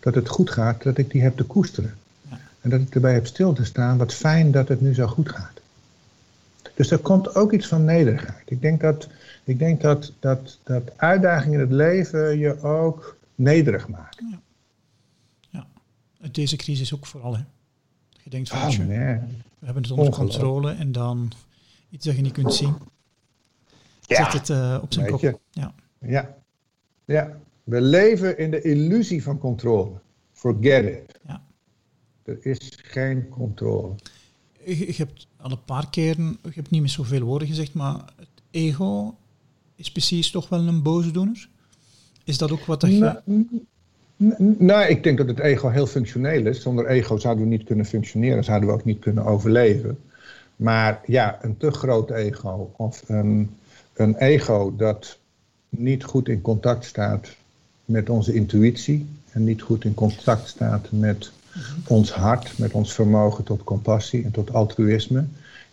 dat het goed gaat, dat ik die heb te koesteren. Ja. En dat ik erbij heb stil te staan, wat fijn dat het nu zo goed gaat. Dus er komt ook iets van nederigheid. Ik denk dat, ik denk dat, dat, dat uitdagingen in het leven je ook nederig maken. Uit deze crisis ook vooral. Hè. Je denkt van, Oh, tjoe, nee. we hebben het onder controle en dan iets dat je niet kunt zien, Ja, zet het eh, op zijn weet kop. Ja. Ja. ja, we leven in de illusie van controle. Forget it. Ja. Er is geen controle. Je, je hebt al een paar keren, je hebt niet met zoveel woorden gezegd, maar het ego is precies toch wel een boosdoener. Is dat ook wat dat je... Nou, nou, ik denk dat het ego heel functioneel is. Zonder ego zouden we niet kunnen functioneren, zouden we ook niet kunnen overleven. Maar ja, een te groot ego of een, een ego dat niet goed in contact staat met onze intuïtie en niet goed in contact staat met ons hart, met ons vermogen tot compassie en tot altruïsme.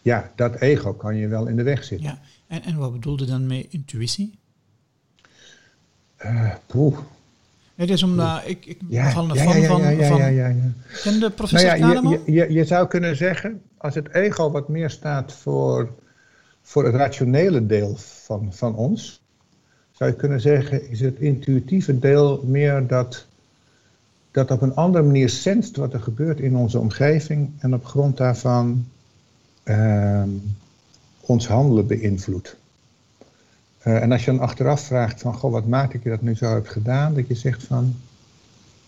Ja, dat ego kan je wel in de weg zitten. Ja. En, en wat bedoelde dan met intuïtie? Eh, poeh. Het is omdat ik, ik Ja, van een ja, fan ja, ja, van, ja, ja, van ja, ja, ja. ken de Nou professor ja, Kahneman? je, je, je, zou kunnen zeggen, als het ego wat meer staat voor, voor het rationele deel van, van ons, zou zou je kunnen zeggen, is het intuïtieve deel meer dat, dat op een andere manier senst wat er gebeurt in onze omgeving en op grond daarvan ehm, ons handelen beïnvloedt. Uh, en als je dan achteraf vraagt van, goh, wat maakt ik je dat nu zo heb gedaan, dat je zegt van,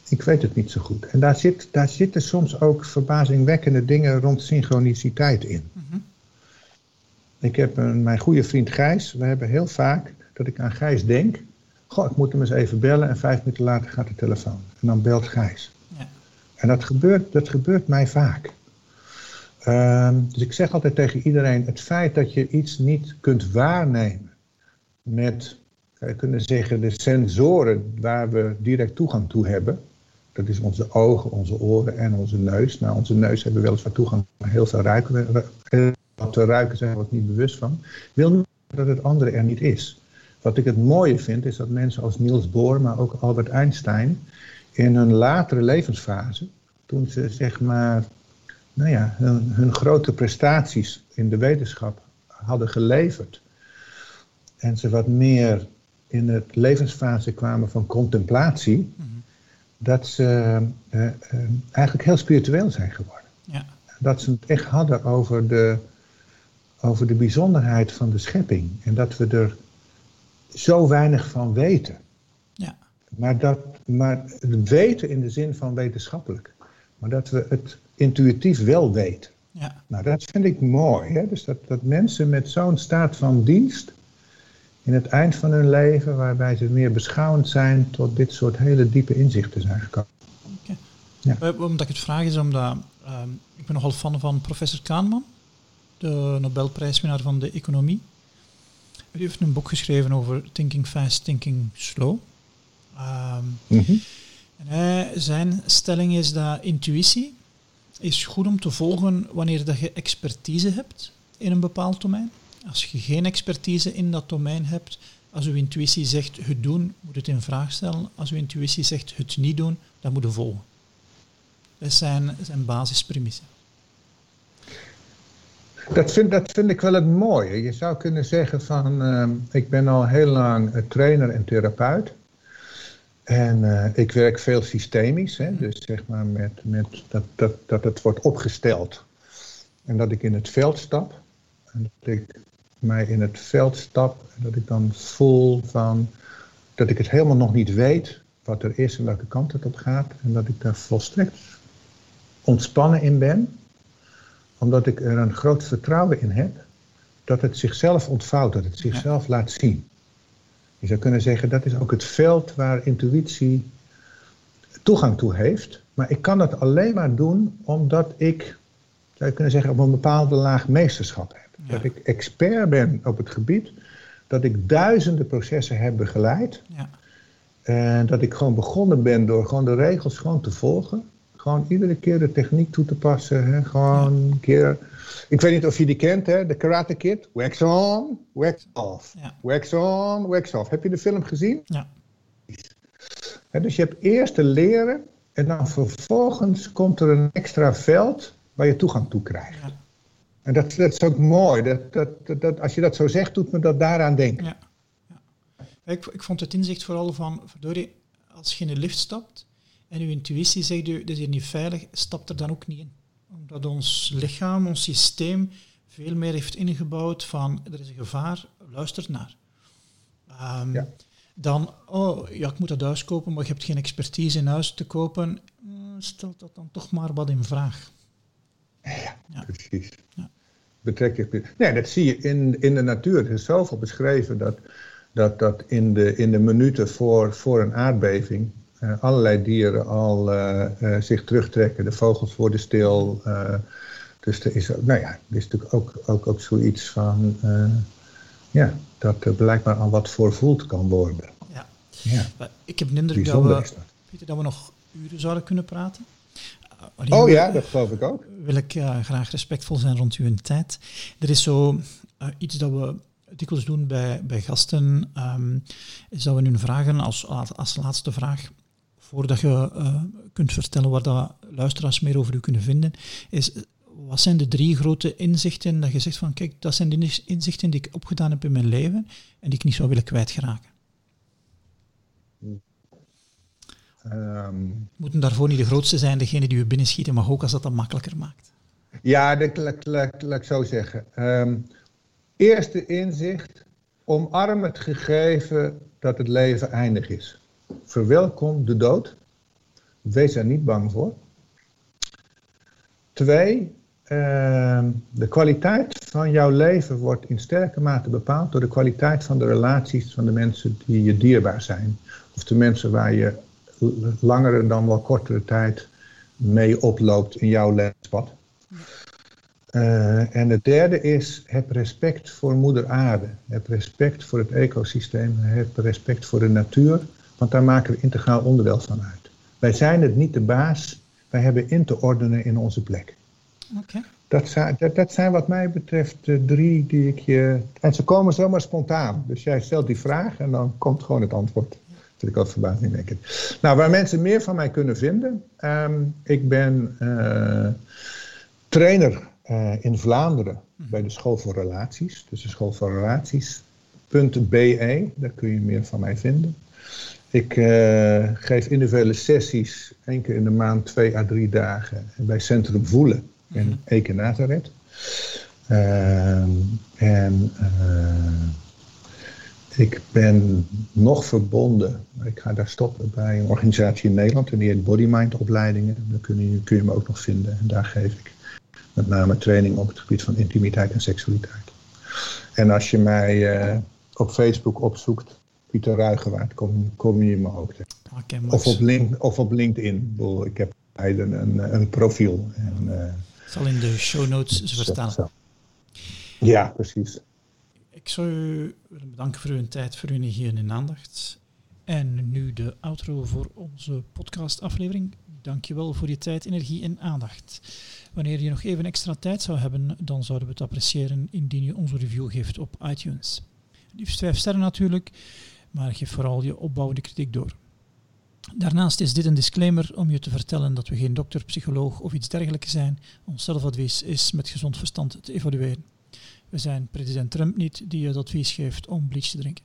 ik weet het niet zo goed. En daar, zit, daar zitten soms ook verbazingwekkende dingen rond synchroniciteit in. Mhm. Ik heb een, mijn goede vriend Gijs, we hebben heel vaak dat ik aan Gijs denk, goh, ik moet hem eens even bellen en vijf minuten later gaat de telefoon. En dan belt Gijs. Ja. En dat gebeurt, dat gebeurt mij vaak. Ehm, dus ik zeg altijd tegen iedereen, het feit dat je iets niet kunt waarnemen met, zou je kunnen zeggen, de sensoren waar we direct toegang toe hebben, dat is onze ogen, onze oren en onze neus. Nou, onze neus hebben weliswaar toegang naar heel veel ruiken. Wat te ruiken zijn we ons niet bewust van. Wil niet dat het andere er niet is. Wat ik het mooie vind, is dat mensen als Niels Bohr, maar ook Albert Einstein, in hun latere levensfase, toen ze zeg maar, nou ja, hun, hun grote prestaties in de wetenschap hadden geleverd, en ze wat meer in het levensfase kwamen van contemplatie, dat ze uh, uh, eigenlijk heel spiritueel zijn geworden. Ja. Dat ze het echt hadden over de, over de bijzonderheid van de schepping en dat we er zo weinig van weten. Ja. Maar, dat, maar het weten in de zin van wetenschappelijk, maar dat we het intuïtief wel weten. Ja. Nou, dat vind ik mooi. Hè? Dus dat, dat mensen met zo'n staat van dienst in het eind van hun leven, waarbij ze meer beschouwend zijn, tot dit soort hele diepe inzichten zijn gekomen. Okay. Ja. Eh, omdat ik het vraag is omdat uh, ik ben nogal fan van professor Kahneman, de Nobelprijswinnaar van de economie. Hij heeft een boek geschreven over Thinking Fast, Thinking Slow. Um, en hij, zijn stelling is dat intuïtie is goed om te volgen wanneer dat je expertise hebt in een bepaald domein. Als je geen expertise in dat domein hebt, als uw intuïtie zegt het doen, moet het in vraag stellen. Als uw intuïtie zegt het niet doen, dan moet je volgen. Dat zijn, zijn basispremissen. Dat vind, dat vind ik wel het mooie. Je zou kunnen zeggen van, uh, ik ben al heel lang trainer en therapeut. En uh, ik werk veel systemisch, hè, dus zeg maar met, met dat, dat, dat het wordt opgesteld. En dat ik in het veld stap. En dat ik mij in het veld stap en dat ik dan voel van dat ik het helemaal nog niet weet wat er is en welke kant het op gaat. En dat ik daar volstrekt ontspannen in ben, omdat ik er een groot vertrouwen in heb dat het zichzelf ontvouwt, dat het zichzelf laat zien. Je zou kunnen zeggen dat is ook het veld waar intuïtie toegang toe heeft. Maar ik kan dat alleen maar doen omdat ik, zou je kunnen zeggen, op een bepaalde laag meesterschap heb. Dat ik expert ben op het gebied. Dat ik duizenden processen heb begeleid. Ja. En dat ik gewoon begonnen ben door gewoon de regels gewoon te volgen. Gewoon iedere keer de techniek toe te passen. Hè? Gewoon een keer. Ik weet niet of je die kent, hè? De Karate Kid. Wax on, wax off. Wax on, wax off. Heb je de film gezien? Ja. dus je hebt eerst te leren en dan vervolgens komt er een extra veld waar je toegang toe krijgt. Ja. En dat, dat is ook mooi. Dat, dat, dat, als je dat zo zegt, doet me dat daaraan denken. Ja. ja. Ik, ik vond het inzicht vooral van, verdorie, als je in de lift stapt en je intuïtie zegt, dit is hier niet veilig, stap er dan ook niet in. Omdat ons lichaam, ons systeem, veel meer heeft ingebouwd van, er is een gevaar, luister naar. Um, ja. Dan, oh ja, ik moet dat huis kopen, maar je hebt geen expertise in huis te kopen. Mm, stel dat dan toch maar wat in vraag. Ja, precies. Ja. Nee, dat zie je in, in de natuur. Er is zoveel beschreven dat, dat, dat in, de, in de minuten voor, voor een aardbeving uh, allerlei dieren al uh, uh, zich terugtrekken. De vogels worden stil. dus er is, nou ja, er is natuurlijk ook, ook, ook zoiets van, ja, dat er blijkbaar al wat voorvoeld kan worden. Ja. ja. Ik heb een indruk dat we, dat we nog uren zouden kunnen praten oh ja, dat geloof ik ook. Wil ik uh, graag respectvol zijn rond uw tijd. Er is zo uh, iets dat we dikwijls doen bij, bij gasten, um, is dat we hun vragen als, als laatste vraag, voordat je uh, kunt vertellen waar dat luisteraars meer over u kunnen vinden, is wat zijn de drie grote inzichten dat je zegt van kijk, dat zijn de inzichten die ik opgedaan heb in mijn leven en die ik niet zou willen kwijtraken? Ehm, Moeten daarvoor niet de grootste zijn, degene die u binnenschieten, maar ook als dat dan makkelijker maakt. ja, dat, laat, ik zo zeggen. Ehm, eerste inzicht, omarm het gegeven dat het leven eindig is. Verwelkom de dood. Wees er niet bang voor. Twee, ehm, de kwaliteit van jouw leven wordt in sterke mate bepaald door de kwaliteit van de relaties van de mensen die je dierbaar zijn. Of de mensen waar je langere dan wel kortere tijd mee oploopt in jouw levenspad. Eh, en het derde is, heb respect voor moeder aarde. Heb respect voor het ecosysteem. Heb respect voor de natuur. Want daar maken we integraal onderdeel van uit. Wij zijn het niet de baas. Wij hebben in te ordenen in onze plek. Dat zijn, dat, dat zijn wat mij betreft de drie die ik je... En ze komen zomaar spontaan. Dus jij stelt die vraag en dan komt gewoon het antwoord. Dat vind ik ook verbazingwekkend. Nou, waar mensen meer van mij kunnen vinden. ehm, ik ben eh, trainer eh, in Vlaanderen bij de School voor Relaties. Dus de School voor Relaties.be. Daar kun je meer van mij vinden. Ik eh, geef individuele sessies, één keer in de maand, twee à drie dagen, bij Centrum Voelen in Eke Nazareth. Ehm, en ik ben nog verbonden, maar ik ga daar stoppen bij een organisatie in Nederland, en die heet Body Mind Opleidingen. Daar kun je, kun je me ook nog vinden. En daar geef ik met name training op het gebied van intimiteit en seksualiteit. En als je mij eh, op Facebook opzoekt, Pieter Ruigewaard, kom, kom je me ook tegen. Of op, link, of op LinkedIn. Ik, bedoel, ik heb een, een profiel. En, eh, zal in de show notes verstaan. Ja, precies. Ik zou u willen bedanken voor uw tijd, voor uw energie en aandacht. En nu de outro voor onze podcastaflevering. Dankjewel voor je tijd, energie en aandacht. Wanneer je nog even extra tijd zou hebben, dan zouden we het appreciëren indien je onze review geeft op iTunes. Liefst vijf sterren natuurlijk, maar geef vooral je opbouwende kritiek door. Daarnaast is dit een disclaimer om je te vertellen dat we geen dokter, psycholoog of iets dergelijks zijn. Ons zelfadvies is met gezond verstand te evalueren. We zijn president Trump niet die je het advies geeft om bleach te drinken.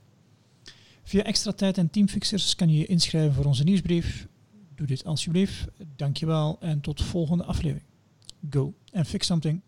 Via extra tijd en teamfixers kan je je inschrijven voor onze nieuwsbrief. Doe dit alsjeblieft. Dankjewel en tot volgende aflevering. Go and fix something.